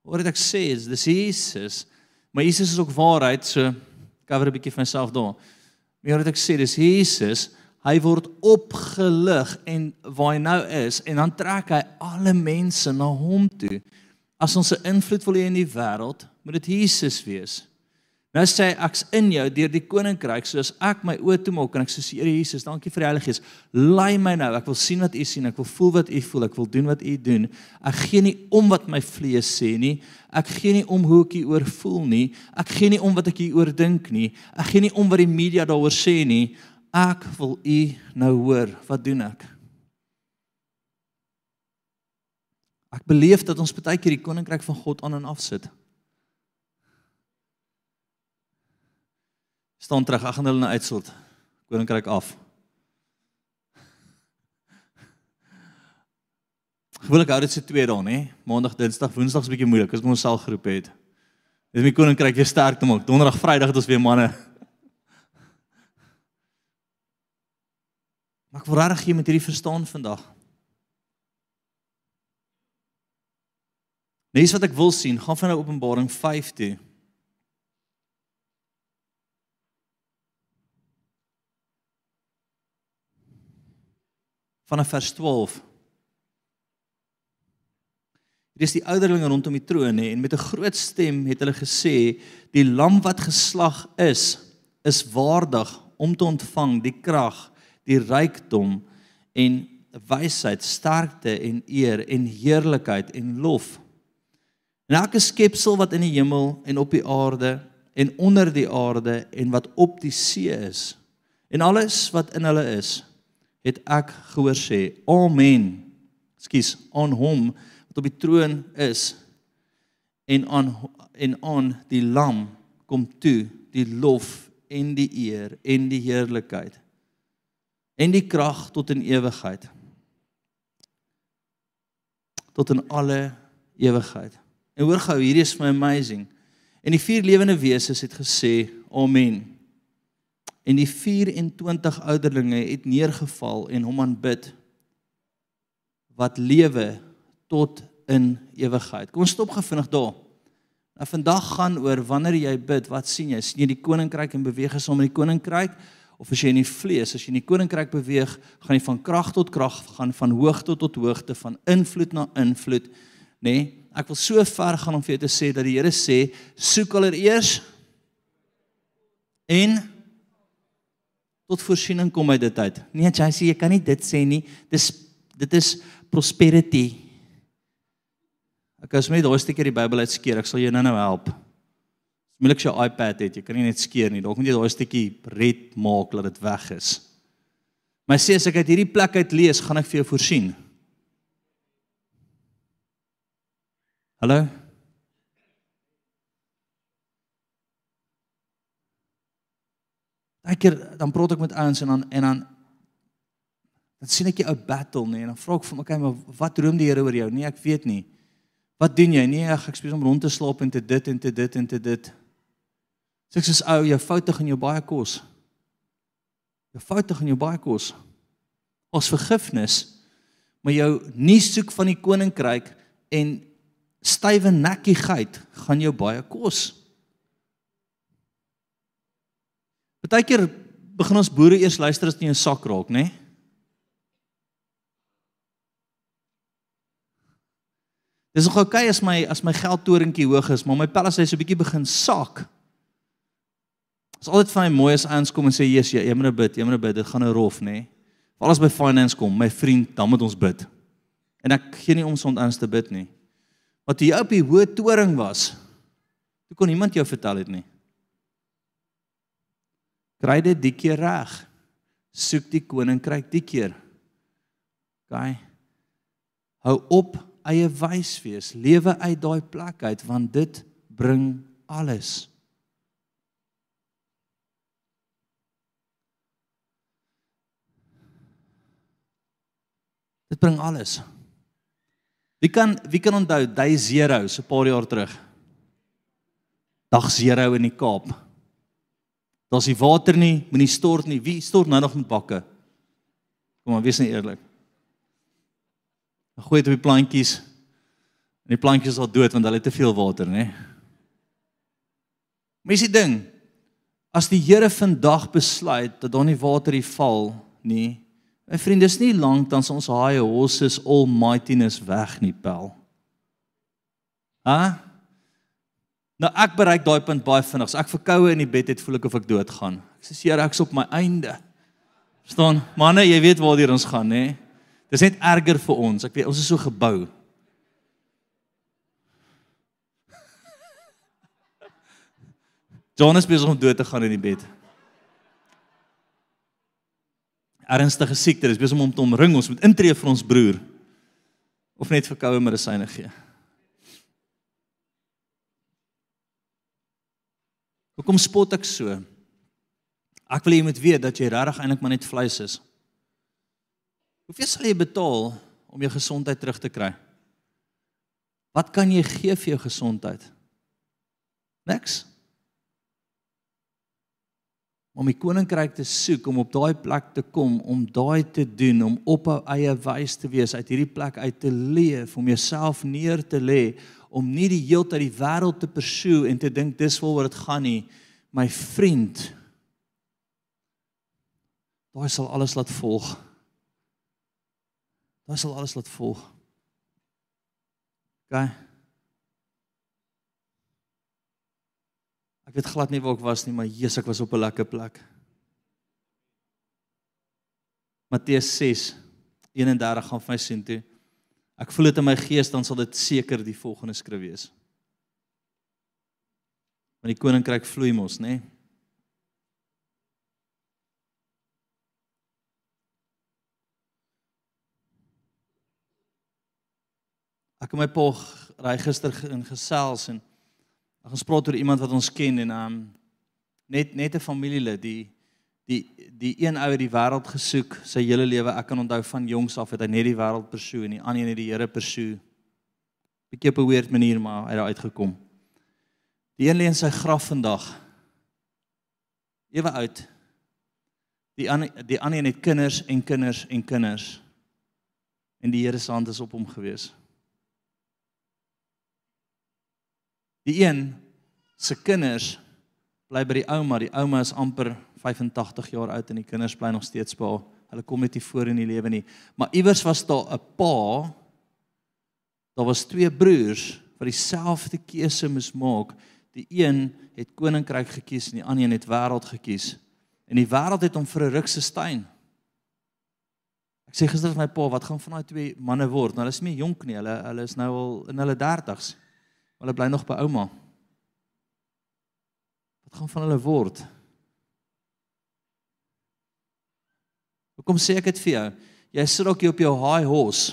Wat ek sê is, dis Jesus. Maar Jesus is ook waarheid, so cover 'n bietjie van myself daar. Maar wat ek sê, dis Jesus hy word opgelig en waar hy nou is en dan trek hy alle mense na hom toe. As ons 'n invloed wil hê in die wêreld, moet dit Jesus wees. Nou sê hy ek's in jou deur die koninkryk soos ek my oë toemaak en ek sê Here Jesus, dankie vir die Heilige Gees. Lei my nou. Ek wil sien wat U sien, ek wil voel wat U voel, ek wil doen wat U doen. Ek gee nie om wat my vlees sê nie. Ek gee nie om hoe ek hieroor voel nie. Ek gee nie om wat ek hieroor dink nie. Ek gee nie om wat die media daaroor sê nie. Ek wil U nou hoor. Wat doen ek? Ek beleef dat ons baie keer die koninkryk van God aan en af sit. staan terug. Ek gaan hulle nou uitsort. Koninkryk af. Gewoonlik hou dit se twee dae, nê? Maandag, Dinsdag, Woensdag is bietjie moeilik as ons selfgroep het. Dis my koninkryk weer sterk te maak. Donderdag, Vrydag het ons weer manne. Maar ek wil regtig jy met hierdie verstaan vandag. Nes wat ek wil sien, gaan van nou Openbaring 5 toe. vanaf vers 12. Hier is die ouderlinge rondom die troon hè en met 'n groot stem het hulle gesê die lam wat geslag is is waardig om te ontvang die krag, die rykdom en wysheid, sterkte en eer en heerlikheid en lof. En elke skepsel wat in die hemel en op die aarde en onder die aarde en wat op die see is en alles wat in hulle is het ek gehoor sê amen skus aan hom wat op die troon is en aan en aan die lam kom toe die lof en die eer en die heerlikheid en die krag tot in ewigheid tot in alle ewigheid en hoor gou hierdie is my amazing en die vier lewende wesens het gesê amen En die 24 ouderlinge het neergeval en hom aanbid wat lewe tot in ewigheid. Kom ons stop gevinnig daar. Nou vandag gaan oor wanneer jy bid, wat sien jy? sien jy die koninkryk en beweeg saam met die koninkryk of as jy in die vlees, as jy in die koninkryk beweeg, gaan jy van krag tot krag, gaan van hoogte tot hoogte, van invloed na invloed, nê? Nee, ek wil so ver gaan om vir jou te sê dat die Here sê, soek allereers en tot voorsiening kom uit dit uit. Nee, jy sê jy kan nie dit sê nie. Dis dit is prosperity. Ek as my daai stukkie die Bybel uitskeer, ek sal jou nou-nou help. Moeilik as jou iPad het, jy kan nie net skeer nie. Dalk moet jy daai stukkie red maak dat dit weg is. Maar sê as ek uit hierdie plek uit lees, gaan ek vir jou voorsien. Hallo? Daai keer dan praat ek met ouens en dan en dan dan sien ek 'n ou battle nee en dan vra ek vir my, okay, maar wat droom die Here oor jou? Nee, ek weet nie. Wat doen jy? Nee, ag, ek spesiaal om rond te slaap en te dit en te dit en te dit. Sê ek sê ou, jou foute gaan jou baie kos. Jou foute gaan jou baie kos. Ons vergifnis, maar jou nie soek van die koninkryk en stywe nekkigheid gaan jou baie kos. Partykeer begin ons boere eers luister as dit 'n sak raak, nê? Nee? Dis nog oukei okay as my as my geldtorentjie hoog is, maar my pelle sê so 'n bietjie begin sak. As altyd van my mooi as ouens kom en sê, "Jesus, jy moet nou bid, jy moet nou bid, dit gaan nou rof, nê?" Nee? Veral as by finance kom, my vriend, dan moet ons bid. En ek gee nie om sond anders te bid nie. Wat jy op die hoë toring was, toe kon niemand jou vertel het nie. Kry dit die keer reg. Soek die koninkryk die keer. OK. Hou op eie wys wees. Lewe uit daai plek uit want dit bring alles. Dit bring alles. Wie kan wie kan onthou day 0 so 'n paar jaar terug? Dag 0 in die Kaap. Daar's nie water nie, moenie stort nie. Wie stort nou nog met bakke? Kom maar, wees net eerlik. Gooi dit op die plantjies. En die plantjies sal dood want hulle het te veel water, nê? Mens die ding, as die Here vandag besluit dat daar nie water hier val nie, My vriende, dis nie lank dan ons haai horses almightiness weg nie, pel. Hæ? Nou ek bereik daai punt baie vinnig. As ek verkoue in die bed het, voel ek of ek doodgaan. Ek sê Here, ek's op my einde. Verstaan? Manne, jy weet waartoe ons gaan, hè? Dis net erger vir ons. Ek weet ons is so gebou. Jonas besig om dood te gaan in die bed ernstige siekte, dis besig om hom te omring. Ons moet intree vir ons broer. Of net verkoue medisyne gee. Hoekom spot ek so? Ek wil jy moet weet dat jy regtig eintlik maar net vleis is. Hoeveel sal jy betaal om jou gesondheid terug te kry? Wat kan jy gee vir jou gesondheid? Niks om die koninkryk te soek om op daai plek te kom om daai te doen om op jou eie wys te wees uit hierdie plek uit te leef om jouself neer te lê om nie die heeltyd die wêreld te pursue en te dink dis waaroor dit gaan nie. My vriend daai sal alles laat volg. Daai sal alles laat volg. OK Ek weet glad nie waar ek was nie, maar Jesus, ek was op 'n lekker plek. Matteus 6 31 gaan vir my sien toe. Ek voel dit in my gees dan sal dit seker die volgende skrif wees. Want die koninkryk vloei mos, nê? Nee? Ek het my pa ry gister in gesels en Ons gaan spraak oor iemand wat ons ken en um net net 'n familielid die die die een ou het die wêreld gesoek sy hele lewe. Ek kan onthou van jongs af het hy net die wêreld persoe en die ander een het die Here persoe. Bietjie op 'n weird manier maar hy het daar uitgekom. Die een lê in sy graf vandag. Ewe oud. Die ander die ander een het kinders en kinders en kinders. En die Here se hand is op hom gewees. Die een se kinders bly by die ouma. Die ouma is amper 85 jaar oud en die kinders bly nog steeds by haar. Hulle kom net nie voor in die lewe nie. Maar iewers was daar 'n pa. Daar was twee broers wat dieselfde keuse moes maak. Die een het koninkryk gekies en die ander het wêreld gekies. En die wêreld het hom vir 'n ruk gesteun. Ek sê gister vir my pa, wat gaan van daai twee manne word? Nou hulle is nie jonk nie. Hulle hulle is nou al in hulle 30's. Hulle bly nog by ouma. Wat gaan van hulle word? Hoekom sê ek dit vir jou? Jy sit ook hier op jou high horse.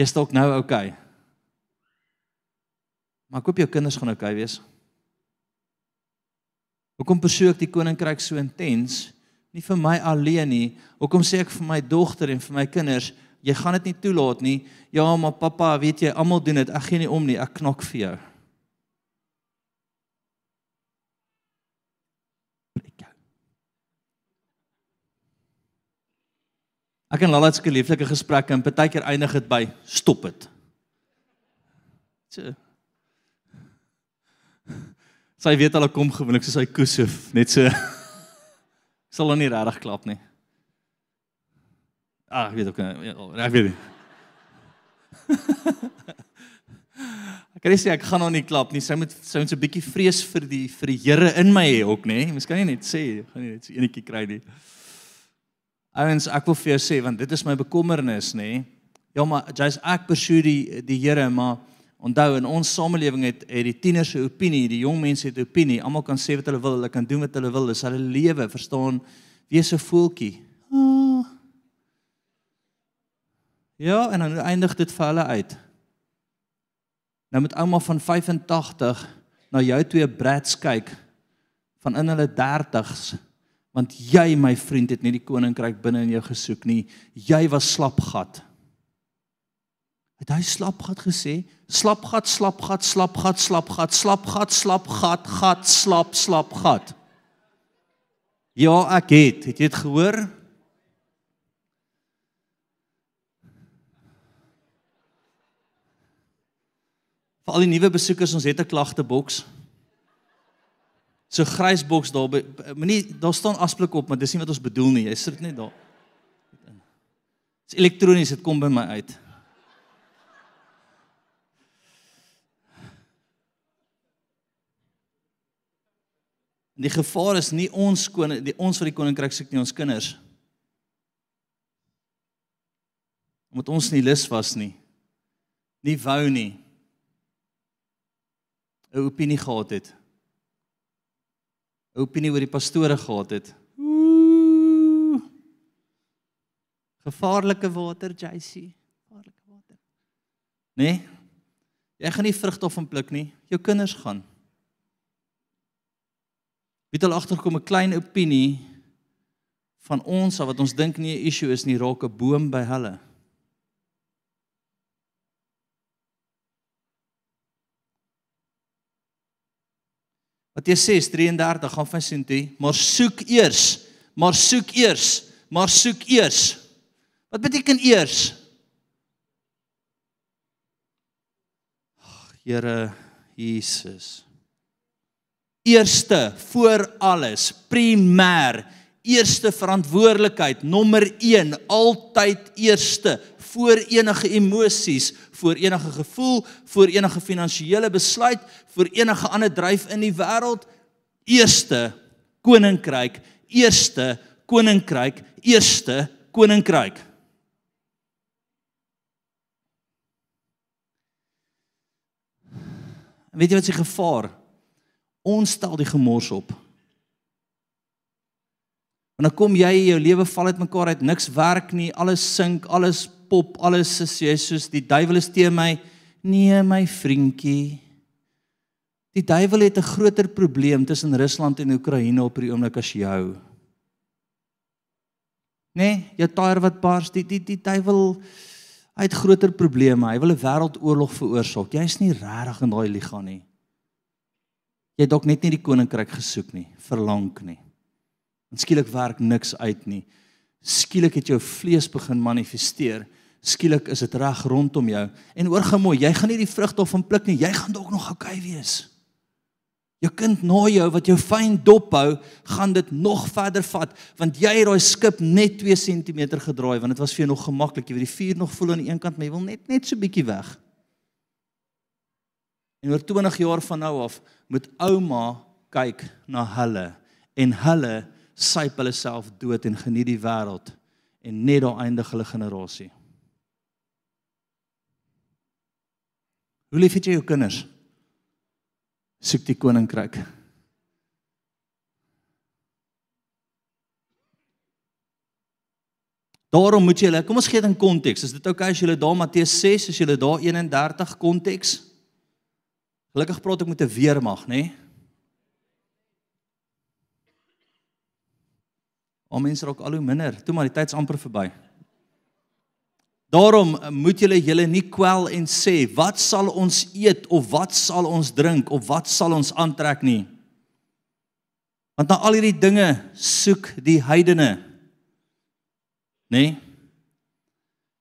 Jy's dalk nou okay. Maar ek hoop jou kinders gaan okay wees. Hoekom persoon ek die koninkryk so intens? Nie vir my alleen nie. Hoekom sê ek vir my dogter en vir my kinders, jy gaan dit nie toelaat nie. Ja, maar pappa, weet jy, almal doen dit. Ek gee nie om nie. Ek knak vir jou. Ek en Lala het 'n lieflike gesprek en partykeer eindig dit by stop dit. So. Sy weet al ek kom gewoonlik soos hy koesef, net so. Sal hom nie regtig klap nie. Ah, ek weet ook nie. Ek weet nie. ek kan nie sê ek gaan hom nie klap nie. Sy moet sy moet so 'n bietjie vrees vir die vir die Here in my hê ook, nê? Miskien nie net sê, gaan nie net so enetjie kry nie. Ouens, ek wil vir jou sê want dit is my bekommernis, nê? Ja, maar jy's ek persoon die die Here, maar onthou in ons samelewing het het die tieners se opinie, die jong mense het opinie. Almal kan sê wat hulle wil, hulle kan doen wat hulle wil, dis hulle lewe, verstaan? Wees 'n voeltjie. Ah. Ja, en dan eindig dit vir hulle uit. Nou met ouma van 85 na jou twee brats kyk van in hulle 30s want jy my vriend het nie die koninkryk binne in jou gesoek nie. Jy was slapgat. Het hy slapgat gesê? Slapgat, slapgat, slapgat, slapgat, slapgat, slapgat, gat, slap, slapgat. Ja, ek het. Het jy dit gehoor? Vir al die nuwe besoekers, ons het 'n klagteboks. So grys boks daar moenie daar staan asblik op, maar dis nie wat ons bedoel nie. Jy sit net daar. Dit's elektronies, dit kom by my uit. Die gevaar is nie ons koning, die ons vir die koninkryk soek nie ons kinders. Omdat ons nie lus was nie. Nie wou nie. 'n opinie gehad het 'n opinie oor die pastore gehad het. Ooh. Gevaarlike water, JC. Gevaarlike water. Nee. Jy gaan nie vrugte van pluk nie. Jou kinders gaan. Wie het al agterkom 'n klein opinie van ons wat ons dink nie 'n issue is nie, raak 'n boom by hulle. Matteus 6:33 gaan van sien toe, maar soek eers, maar soek eers, maar soek eers. Wat beteken eers? Ag, Here Jesus. Eerste voor alles, primêr, eerste verantwoordelikheid, nommer 1, altyd eerste voor enige emosies, voor enige gevoel, voor enige finansiële besluit, voor enige ander dryf in die wêreld. Eerste koninkryk, eerste koninkryk, eerste koninkryk. Weet jy wat se gevaar? Ons stel die gemors op. En dan kom jy jou lewe val uitmekaar uit, niks werk nie, alles sink, alles pop, alles is jy soos die duiwel is teen my. Nee, my vriendjie. Die duiwel het 'n groter probleem tussen Rusland en Oekraïne op hierdie oomblik as jou. Nee, jou tyre wat bars, die die die duiwel hy het groter probleme. Hy wil 'n wêreldoorlog veroorsaak. Jy's nie regtig in daai liga nie. Jy het dalk net nie die koninkryk gesoek nie, verlang nie. En skielik werk niks uit nie. Skielik het jou vlees begin manifesteer skielik is dit reg rondom jou. En hoor gou mooi, jy gaan nie die vrug daarvan pluk nie. Jy gaan dalk nog okay wees. Jou kind na jou wat jou fyn dop hou, gaan dit nog verder vat want jy het daai skip net 2 cm gedraai want dit was vir jou nog gemaklik. Jy weet die vuur nog voel aan die een kant, maar jy wil net net so bietjie weg. En oor 20 jaar van nou af moet ouma kyk na hulle en hulle syp hulle self dood en geniet die wêreld en net daar eindig hulle generasie. Hoe lief het jy jou kinders? Soek die koninkryk. Daarom moet jy hulle, kom ons gee dit in konteks. Is dit oukei okay as jy daar Matteus 6, as jy daar 31 konteks? Gelukkig praat ek met 'n weermag, nê? Nee? Maar mense raak al hoe minder. Toe maar die tyd's amper verby. Daarom moet julle julle nie kwel en sê wat sal ons eet of wat sal ons drink of wat sal ons aantrek nie. Want na al hierdie dinge soek die heidene. Nê? Nee?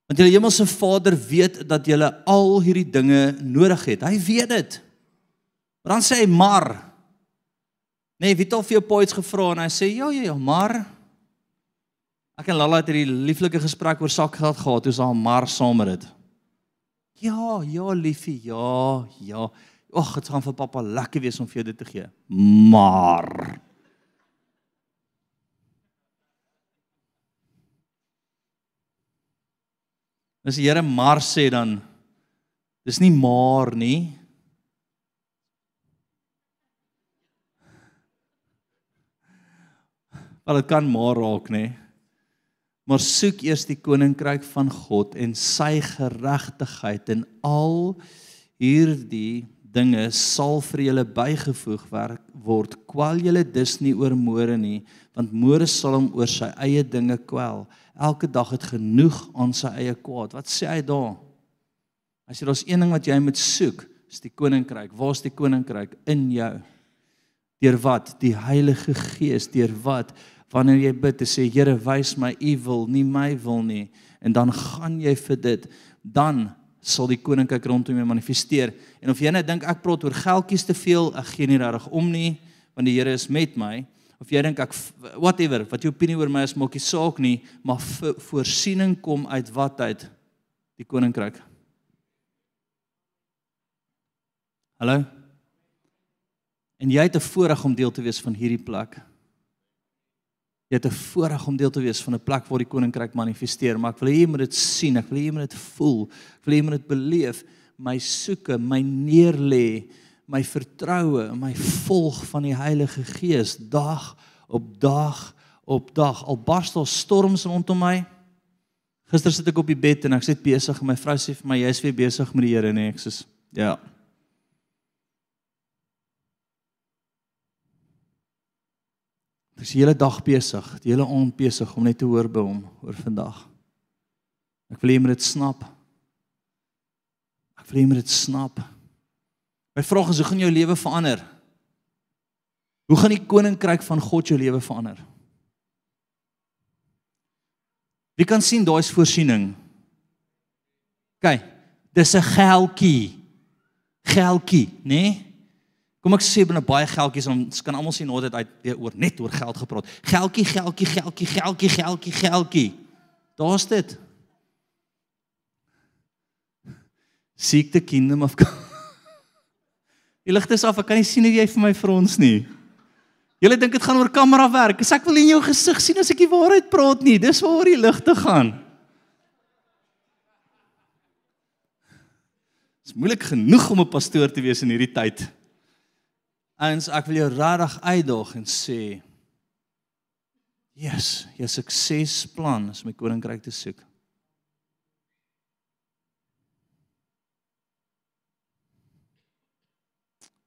Want julle hemelse Vader weet dat julle al hierdie dinge nodig het. Hy weet dit. Maar dan sê hy maar. Nee, wie het al vir jou poets gevra en hy sê ja ja ja, maar Ek en Lalla het hierdie lieflike gesprek oor sakgeld gehad, toe sa maar saam met dit. Ja, ja liefie, ja, ja. Ag, dit gaan vir pappa lekker wees om vir jou dit te gee. Maar As die Here maar sê dan dis nie maar nie. Wel dit kan maar raak, nê? Nee maar soek eers die koninkryk van God en sy geregtigheid en al hierdie dinge sal vir julle bygevoeg word. Kwal julle dus nie oor môre nie want môre sal hom oor sy eie dinge kwel. Elke dag het genoeg aan sy eie kwaad. Wat sê hy daar? As jy daar's een ding wat jy moet soek is die koninkryk. Waar's die koninkryk? In jou. Deur wat? Die heilige gees. Deur wat wanneer jy bid te sê Here wys my u wil nie my wil nie. En dan gaan jy vir dit. Dan sal die koninkryk rondom jou manifesteer. En of jy net dink ek praat oor geldjies te veel ek gee nie regtig om nie want die Here is met my. Of jy dink ek whatever wat jou opinie oor my is maak nie saak nie maar voorsiening kom uit wat uit? Die koninkryk. Hallo? En jy het 'n voorreg om deel te wees van hierdie plek. Jy het 'n voorreg om deel te wees van 'n plek waar die koninkryk manifesteer, maar ek wil hê jy moet dit sien, ek wil hê jy moet dit voel, ek wil hê jy moet dit beleef, my soeke, my neerlê, my vertroue, my volg van die Heilige Gees dag op dag op dag. Al bars daar storms rondom my. Gister sit ek op die bed en ek sit besig en my vrou sê vir my jy's weer besig met die Here, nee, ek sê ja. Ek is die hele dag besig, die hele aand besig om net te hoor by hom oor vandag. Ek wil hê jy moet dit snap. Ek wil hê jy moet dit snap. My vraag is hoe gaan jou lewe verander? Hoe gaan die koninkryk van God jou lewe verander? Wie kan sien daai is voorsiening? OK. Dis 'n geldjie. Geldjie, né? Nee? Kom ek sê binne baie geldjies ons kan almal sien hoe dit uit weer oor net oor geld gepraat. Geldjie, geldjie, geldjie, geldjie, geldjie, geldjie. Daar's dit. Seek the kingdom of God. Die ligte is af, ek kan nie sien hoe jy vir my frons nie. Julle dink dit gaan oor kamera werk. As ek wil in jou gesig sien as ek die waarheid praat nie, dis waaroor die ligte gaan. Dit is moeilik genoeg om 'n pastoor te wees in hierdie tyd. Ons ek wil jou regtig uitdaag en sê Yes, jou suksesplan is my koninkryk te soek.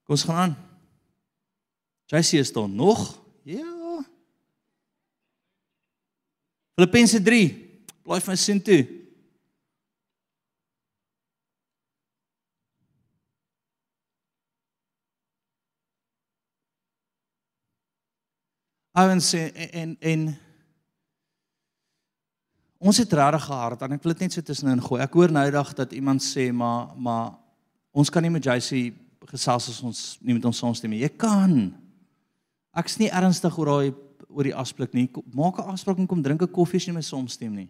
Kom ons gaan aan. JC is daar nog? Ja. Filippense 3. Blaai van sin toe. Ouens en, en en ons het regtig gehard en ek wil dit net so tussenin gooi. Ek hoor nou eendag dat iemand sê maar maar ons kan nie met JC gesels as ons nie met ons saamstem nie. Jy kan. Ek's nie ernstig oor daai oor die afspreek nie. Maak 'n afspraak en kom drink 'n koffie as jy my saamstem nie.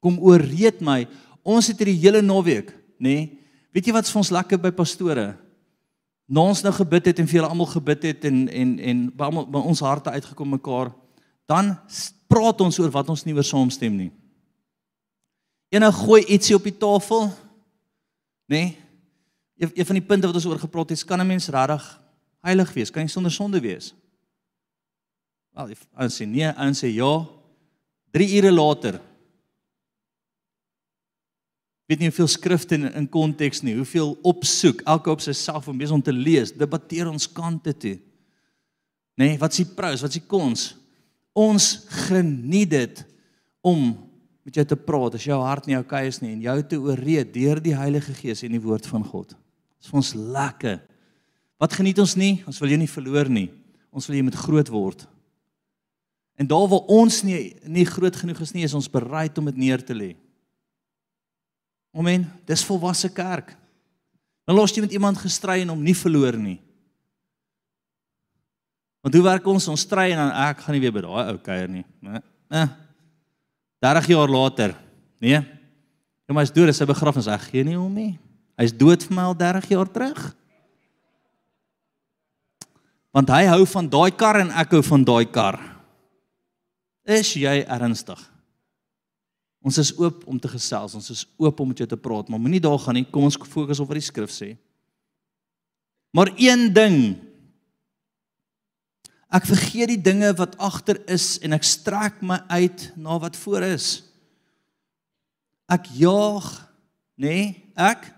Kom ooreed my. Ons het hierdie hele naweek, nê? Weet jy wat's vir ons lekker by pastore? Na ons nou gebid het en vir julle almal gebid het en en en by almal by ons harte uitgekom mekaar, dan praat ons oor wat ons nie oor saamstem nie. Eenou gooi ietsie op die tafel. Nê? Nee? Een, een van die punte wat ons oor gepraat het, kan 'n mens regtig heilig wees? Kan jy sonder sonde wees? Wel, ons sê nee, ons sê ja. 3 ure later weet nie hoeveel skrifte in in konteks nie, hoeveel opsoek, elke op sy besig om te lees, debatteer ons kante toe. Nê, nee, wat s'ie pros, wat s'ie kons? Ons geniet dit om met jou te praat as jou hart nie oukei is nie en jou te ooreed deur die Heilige Gees en die woord van God. Dit is vir ons lekker. Wat geniet ons nie? Ons wil jou nie verloor nie. Ons wil jy moet groot word. En daar waar ons nie nie groot genoeg is nie, is ons bereid om dit neer te lê. Amen. Dis volwasse kerk. Dan los jy met iemand gestry en hom nie verloor nie. Want hoe werk ons? Ons stry en dan ek gaan nie weer by daai ou kuier nie, né? Eh. 30 jaar later. Nee. Ja, maar hy's dood, hy begrafnis. Ek gee nie hom nie. Hy's dood vir my al 30 jaar terug. Want hy hou van daai kar en ek hou van daai kar. Is jy ernstig? Ons is oop om te gesels, ons is oop om met jou te praat, maar moenie daar gaan nie. Kom ons fokus op wat die skrif sê. Maar een ding Ek vergeet die dinge wat agter is en ek strek my uit na wat voor is. Ek jaag, nê, nee, ek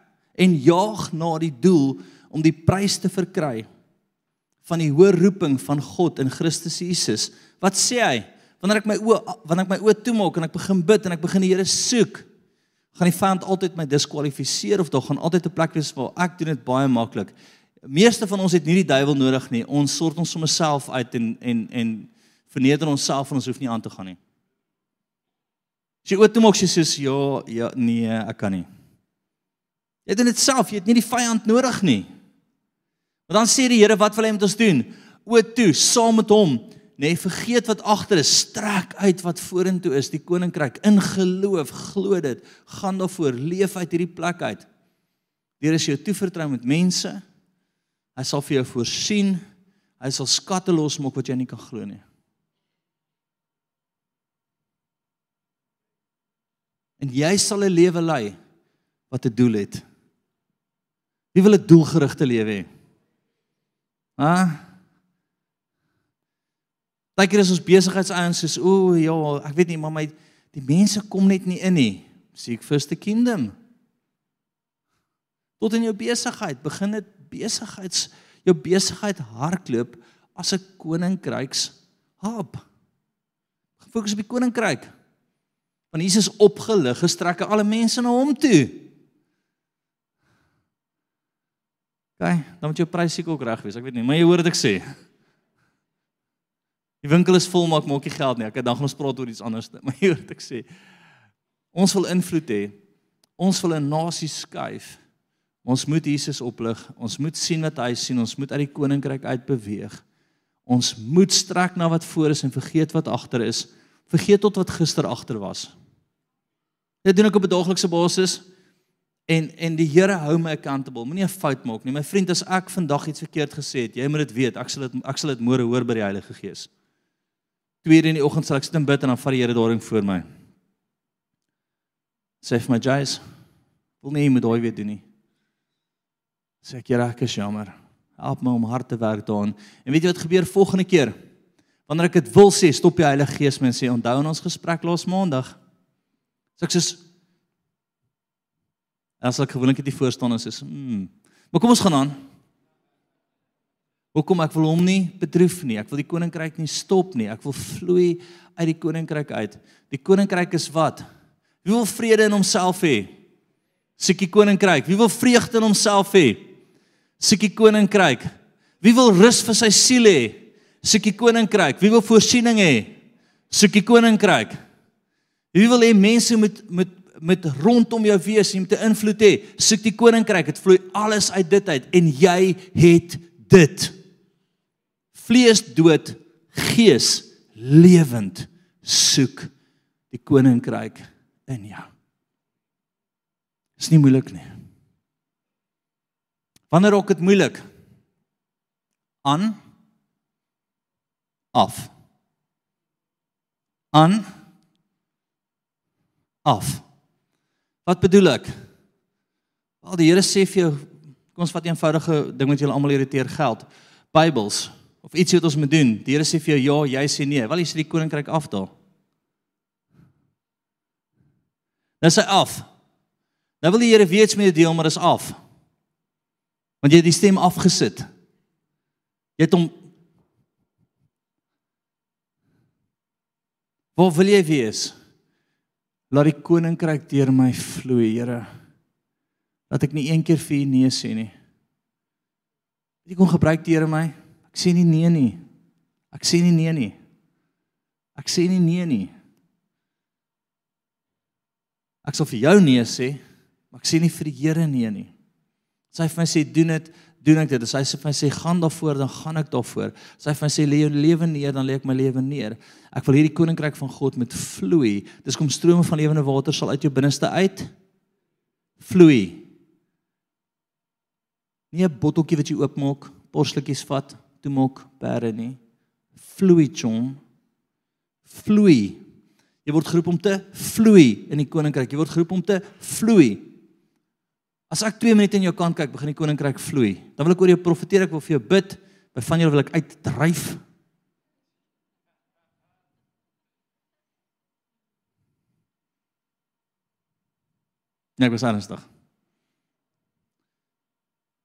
en jaag na die doel om die prys te verkry van die hoë roeping van God in Christus Jesus. Wat sê hy? Wanneer ek my oë wanneer ek my oë toemaak en ek begin bid en ek begin die Here soek, gaan die vyand altyd my diskwalifiseer of daar gaan altyd 'n plek wees waar ek doen dit baie maklik. Meeste van ons het nie die duiwel nodig nie. Ons sort ons sommer self uit en en en verneder onsself en ons hoef nie aan te gaan nie. As jy oë toemaak sê soos ja, ja, nee, ek kan nie. Jy doen dit self, jy het nie die vyand nodig nie. Maar dan sê die Here, wat wil hy met ons doen? Oë toe, saam met hom Nee, vergeet wat agter is, strek uit wat vorentoe is, die koninkryk in geloof, glo dit, gaan daarvoor, leef uit hierdie plek uit. Deur is jou toevertrou met mense. Hy sal vir jou voorsien. Hy sal skatte losmaak wat jy nie kan glo nie. En jy sal 'n lewe lei wat 'n doel het. Wie wil 'n doelgerigte lewe hê? Ha? Partykeer is ons besigheidsouens soos o, ja, ek weet nie, maar my die mense kom net nie in nie. Seek first the kingdom. Tot in jou besigheid, begin dit besigheids jou besigheid hardloop as 'n koninkryks hub. Fokus op die koninkryk. Want Jesus opgelig, gestrek alle mense na hom toe. OK, dan moet jou prys ook reg wees. Ek weet nie, maar jy hoor wat ek sê. Die winkel is vol maar ek maak nie geld nie. Ek dan gaan ons praat oor iets anders. Maar jy hoor wat ek sê. Ons wil invloed hê. Ons wil 'n nasie skuif. Ons moet Jesus oplig. Ons moet sien wat hy sien. Ons moet uit die koninkryk uit beweeg. Ons moet strek na wat voor is en vergeet wat agter is. Vergeet tot wat gister agter was. Dit doen ek op 'n daaglikse basis. En en die Here hou my accountable. Moenie 'n fout maak nie. My vriend, as ek vandag iets verkeerd gesê het, jy moet dit weet. Ek sal dit ek sal dit môre hoor by die Heilige Gees. 2:00 in die oggend sal ek sit en bid en dan vat die Here daarin voor my. Sê vir my, "Jace, wil nie met daai weer doen nie." Sê ek, "Ja, ek is jammer. Help my om hard te werk daaraan." En weet jy wat gebeur volgende keer? Wanneer ek dit wil sê, stop die Heilige Gees my en sê, "Onthou ons gesprek laas Maandag." Sê ek soos As ek gewoonlik dit voorstaan is, is, "Hmm. Maar kom ons gaan aan." Hoekom ek wil hom nie bedroef nie. Ek wil die koninkryk nie stop nie. Ek wil vloei uit die koninkryk uit. Die koninkryk is wat? Wie wil vrede in homself hê? Siekie koninkryk. Wie wil vreugde in homself hê? Siekie koninkryk. Wie wil rus vir sy siel hê? Siekie koninkryk. Wie wil voorsiening hê? Siekie koninkryk. Wie wil hê mense moet met met rondom jou wees om te invloed hê? Soek die koninkryk. Dit vloei alles uit dit uit en jy het dit vlees dood, gees lewend soek die koninkryk in jou. Is nie moeilik nie. Wanneer ook dit moeilik aan af aan af. Wat bedoel ek? Wel die Here sê vir jou kom ons vat 'n eenvoudige ding wat julle almal irriteer geld. Bybels of ietsie wat ons moet doen. Die Here sê vir jou ja, jy sê nee. Wel jy sê die koninkryk afdaal. Dis hy af. Nou wil die Here weet met jou deel, maar dis af. Want jy het die stem afgesit. Jy het hom Waar wil jy wees? Laat die koninkryk deur my vloei, Here. Laat ek nie een keer vir U nee sê nie. Jy kon gebruik deur my. Ek sê nie nee nie. Ek sê nie nee nie. Ek sê nie nee nie. Ek sal vir jou nee sê, maar ek sê nie vir die Here nee nie. As hy vir my sê doen dit, doen ek dit. As hy vir my sê gaan daarvoor, dan gaan ek daarvoor. As hy vir my sê lê jou lewe neer, dan lê ek my lewe neer. Ek wil hierdie koninkryk van God met vloei. Dis kom strome van lewende water sal uit jou binneste uit vloei. Nie 'n botteltjie wat jy oopmaak, borsletjies vat, toe maak perde nie. Vloei chom. Vloei. Jy word geroep om te vloei in die koninkryk. Jy word geroep om te vloei. As ek 2 minute in jou kant kyk, begin die koninkryk vloei. Dan wil ek oor jou profeteer, ek wil vir jou bid. By van julle wil ek uitdryf. Nee, ek was ernstig.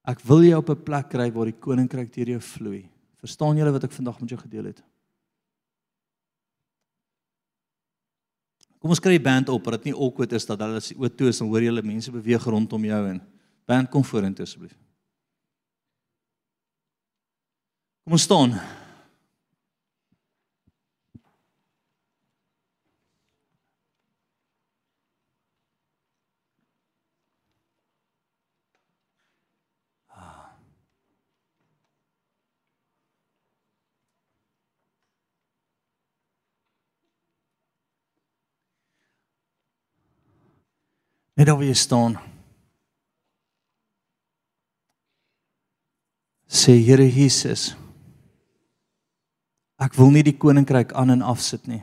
Ek wil jou op 'n plek kry waar die koninkryk deur jou vloei. Verstaan julle wat ek vandag met jou gedeel het? Kom ons kry die band op, dat dit nie awkward is dat hulle o toe is en hoor julle mense beweeg rondom jou en band kom vorentoe asseblief. Kom ons staan. Net daar waar jy staan. Sê Here Jesus. Ek wil nie die koninkryk aan en afsit nie.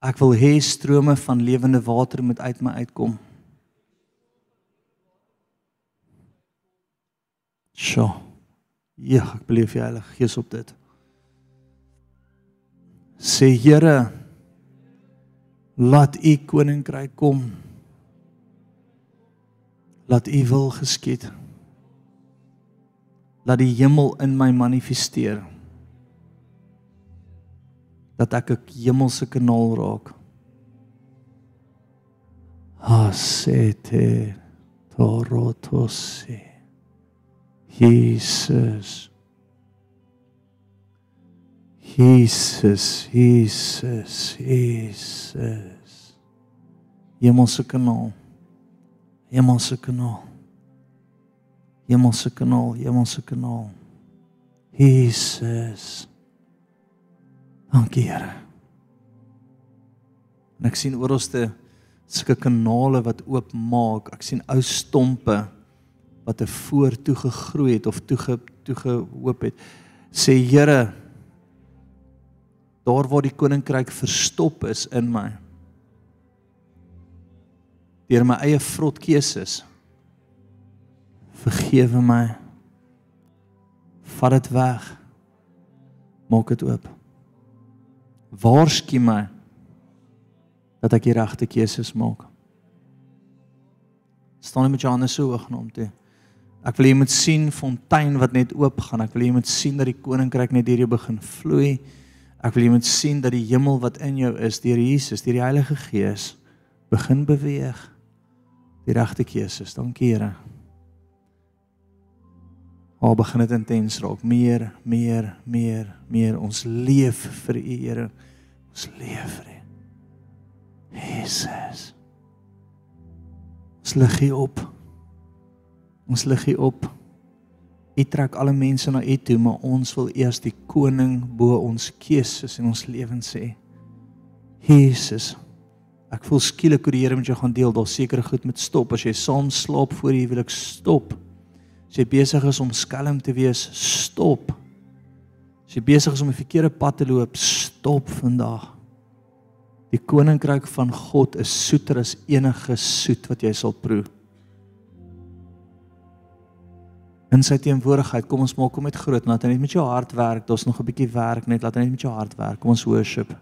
Ek wil hê strome van lewende water moet uit my uitkom. Sjoe. Ja, ek beleef die Heilige Gees op dit. Sê Here, laat u koninkryk kom. Laat u wil geskied. Laat die hemel in my manifesteer. Dat ek 'n hemelse kanaal raak. Hasete torotosi. Jesus. Jesus, Jesus, Jesus. Hemelse kanaal. Hemelse kanaal. Hemelse kanaal, hemelse kanaal. Jesus. Dankie Here. En ek sien oralste sulke kanale wat oopmaak. Ek sien ou stompe wat 'n voortoe gegroei het of toe toe gehoop het. Sê Here, daar waar die koninkryk verstop is in my. Deur my eie vrot keuses. Vergewe my. Vat dit weg. Maak dit oop. Waarsku my dat ek die regte keuses maak. Staan net met jou hande so hoog na hom toe. Ek wil jy moet sien fontein wat net oop gaan ek wil jy moet sien dat die koninkryk net deur jou begin vloei Ek wil jy moet sien dat die hemel wat in jou is deur Jesus, deur die Heilige Gees begin beweeg. Die regte keuses. Dankie Here. Al begin dit intens raak. Meer, meer, meer, meer. Ons leef vir U, Here. Ons leef vir U. Jesus. Ons lig hier op. Ons lig hier op. U trek alle mense na U toe, maar ons wil eers die koning bo ons keuses en ons lewens sê. Jesus. Ek voel skielik hoe die Here met jou gaan deel, daar seker goed met stop. As jy saam slaap voor jy wil ek stop. As jy besig is om skelm te wees, stop. As jy besig is om 'n verkeerde pad te loop, stop vandag. Die koninkryk van God is soeter as enige soet wat jy sal proe in sy teenwoordigheid. Kom ons maak hom met groot, laat hy net met jou hart werk. Daar's nog 'n bietjie werk net, laat hy net met jou hart werk. Kom ons worship.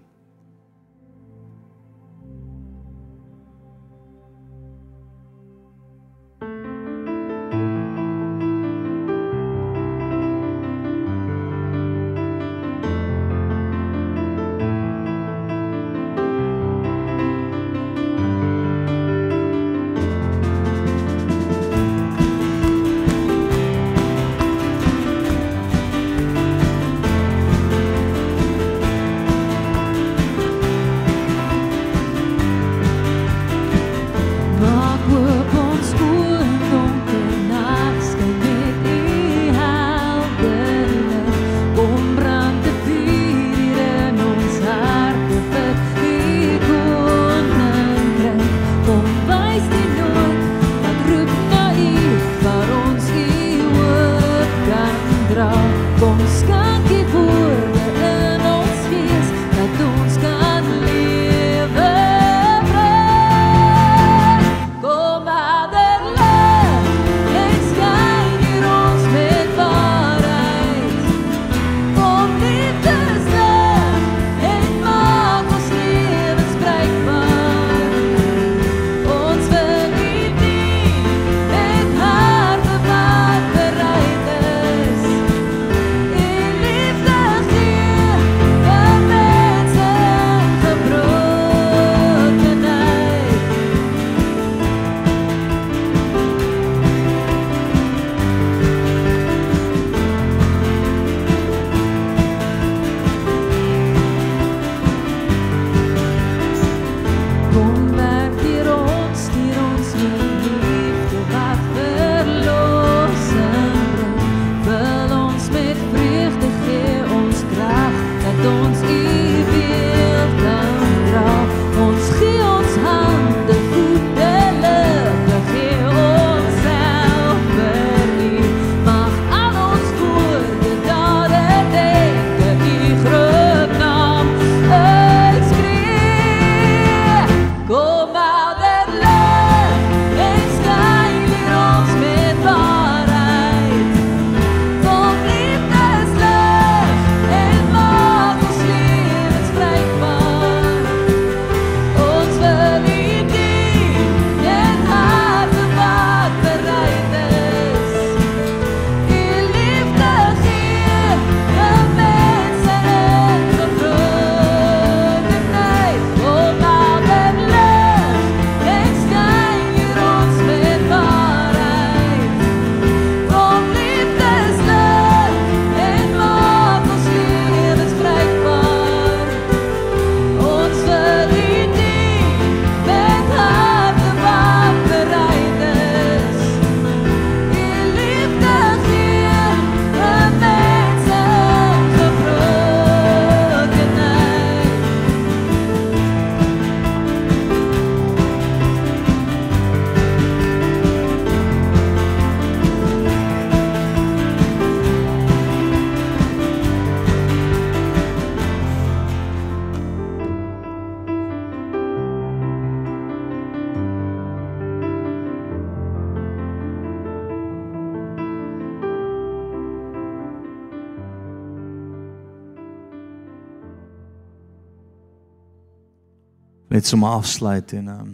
Net so maar afsluit en um,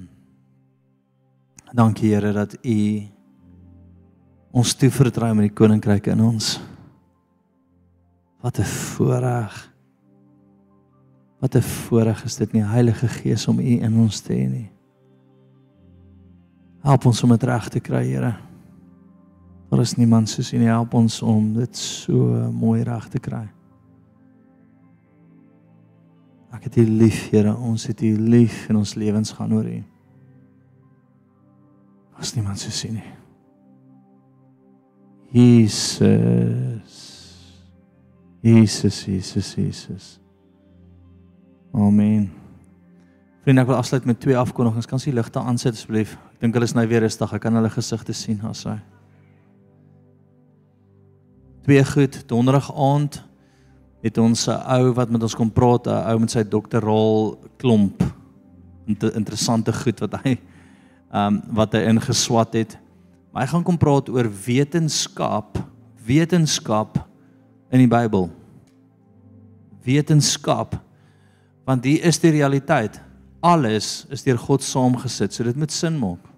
dankie Here dat U ons toevertrou met die koninkryk in ons. Wat 'n voorreg. Wat 'n voorreg is dit nie Heilige Gees om U in ons te hê nie. Help ons om dit reg te kry, Here. Daar is niemand soos U nie. Help ons om dit so mooi reg te kry. Ek het U lief, Here. Ons het U lief en ons lewens gaan oor U. As niemand soos U nie. Jesus. Jesus, Jesus, Jesus. Amen. Vriende, ek wil afsluit met twee afkondigings. Kan jy ligte aansit asseblief? Ek dink hulle is nou weer rustig. Ek kan hulle gesigte sien asai. Twee goed, donderdag aand het ons 'n ou wat met ons kom praat, 'n ou met sy dokterrol klomp inter, interessante goed wat hy ehm um, wat hy ingeswat het. Maar hy gaan kom praat oor wetenskap, wetenskap in die Bybel. Wetenskap want die is die realiteit. Alles is deur God saamgesit, so dit moet sin maak.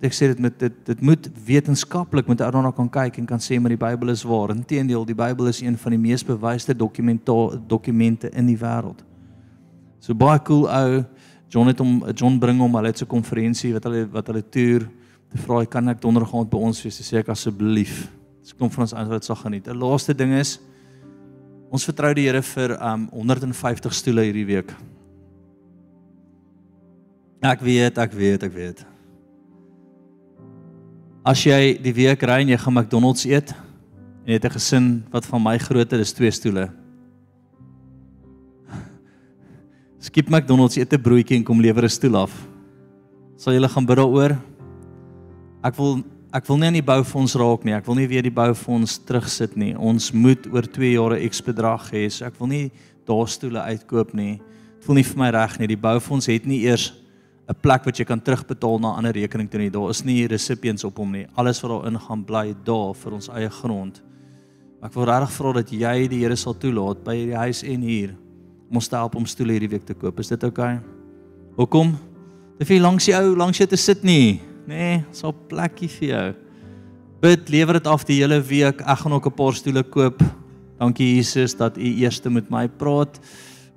Ek sê dit met dit dit moet wetenskaplik met daarna kan kyk en kan sê maar die Bybel is waar. Inteendeel, die Bybel is een van die mees bewyste dokumente in die wêreld. So baie cool ou John het hom John bring hom hulle het so 'n konferensie wat hulle wat hulle toer te vra kan ek donderdag aand by ons wees sê ek asseblief. Dis kom van ons aan wat sal geniet. 'n Laaste ding is ons vertrou die Here vir um 150 stoele hierdie week. Ek weet, ek weet, ek weet. As jy die week ry en jy gaan McDonald's eet en jy het 'n gesin wat van my grootte is twee stoele. Skip McDonald's eet 'n broodjie en kom lewer 'n stoel af. Sal julle gaan bid daaroor? Ek wil ek wil nie aan die boufonds raak nie. Ek wil nie weer die boufonds terugsit nie. Ons moet oor 2 jaar 'n X bedrag hê. So ek wil nie daar stoele uitkoop nie. Dit voel nie vir my reg nie. Die boufonds het nie eers 'n plek wat jy kan terugbetaal na 'n ander rekening toe nie. Daar is nie recipients op hom nie. Alles wat daarin gaan bly daar vir ons eie grond. Ek wil regtig vra dat jy die Here sal toelaat by die huis en hier om ons te help om stoele hierdie week te koop. Is dit oukei? Okay? Hoekom? Dit vir langs die ou langs jy te sit nie. Nee, so 'n plekkie vir jou. Bid, lewer dit af die hele week. Ek gaan ook 'n paar stoele koop. Dankie Jesus dat U eers met my praat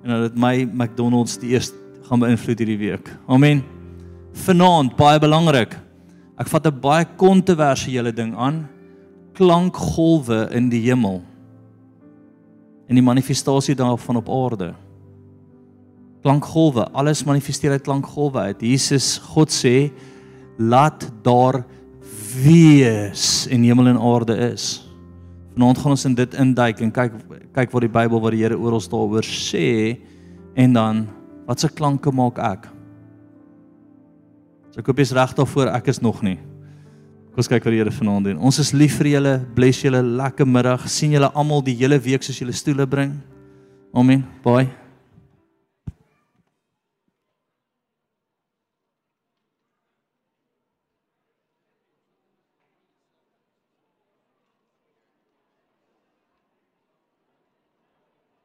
en dat dit my McDonald's die eerste gaan beïnvloed hierdie week. Amen. Vanaand baie belangrik. Ek vat 'n baie kontroversiële ding aan. Klankgolwe in die hemel. En die manifestasie daarvan op aarde. Klankgolwe, alles manifesteer uit klankgolwe uit. Jesus, God sê, laat daar wees en hemel en aarde is. Vanaand gaan ons in dit induik en kyk kyk wat die Bybel wat die Here oor ons daaroor sê en dan Wat se klanke maak ek? So ek hoop jy's reg daarvoor, ek is nog nie. Kom ons kyk wat die Here vanaand doen. Ons is lief vir julle, bless julle, lekker middag. sien julle almal die hele week soos julle stoele bring. Amen. Bye.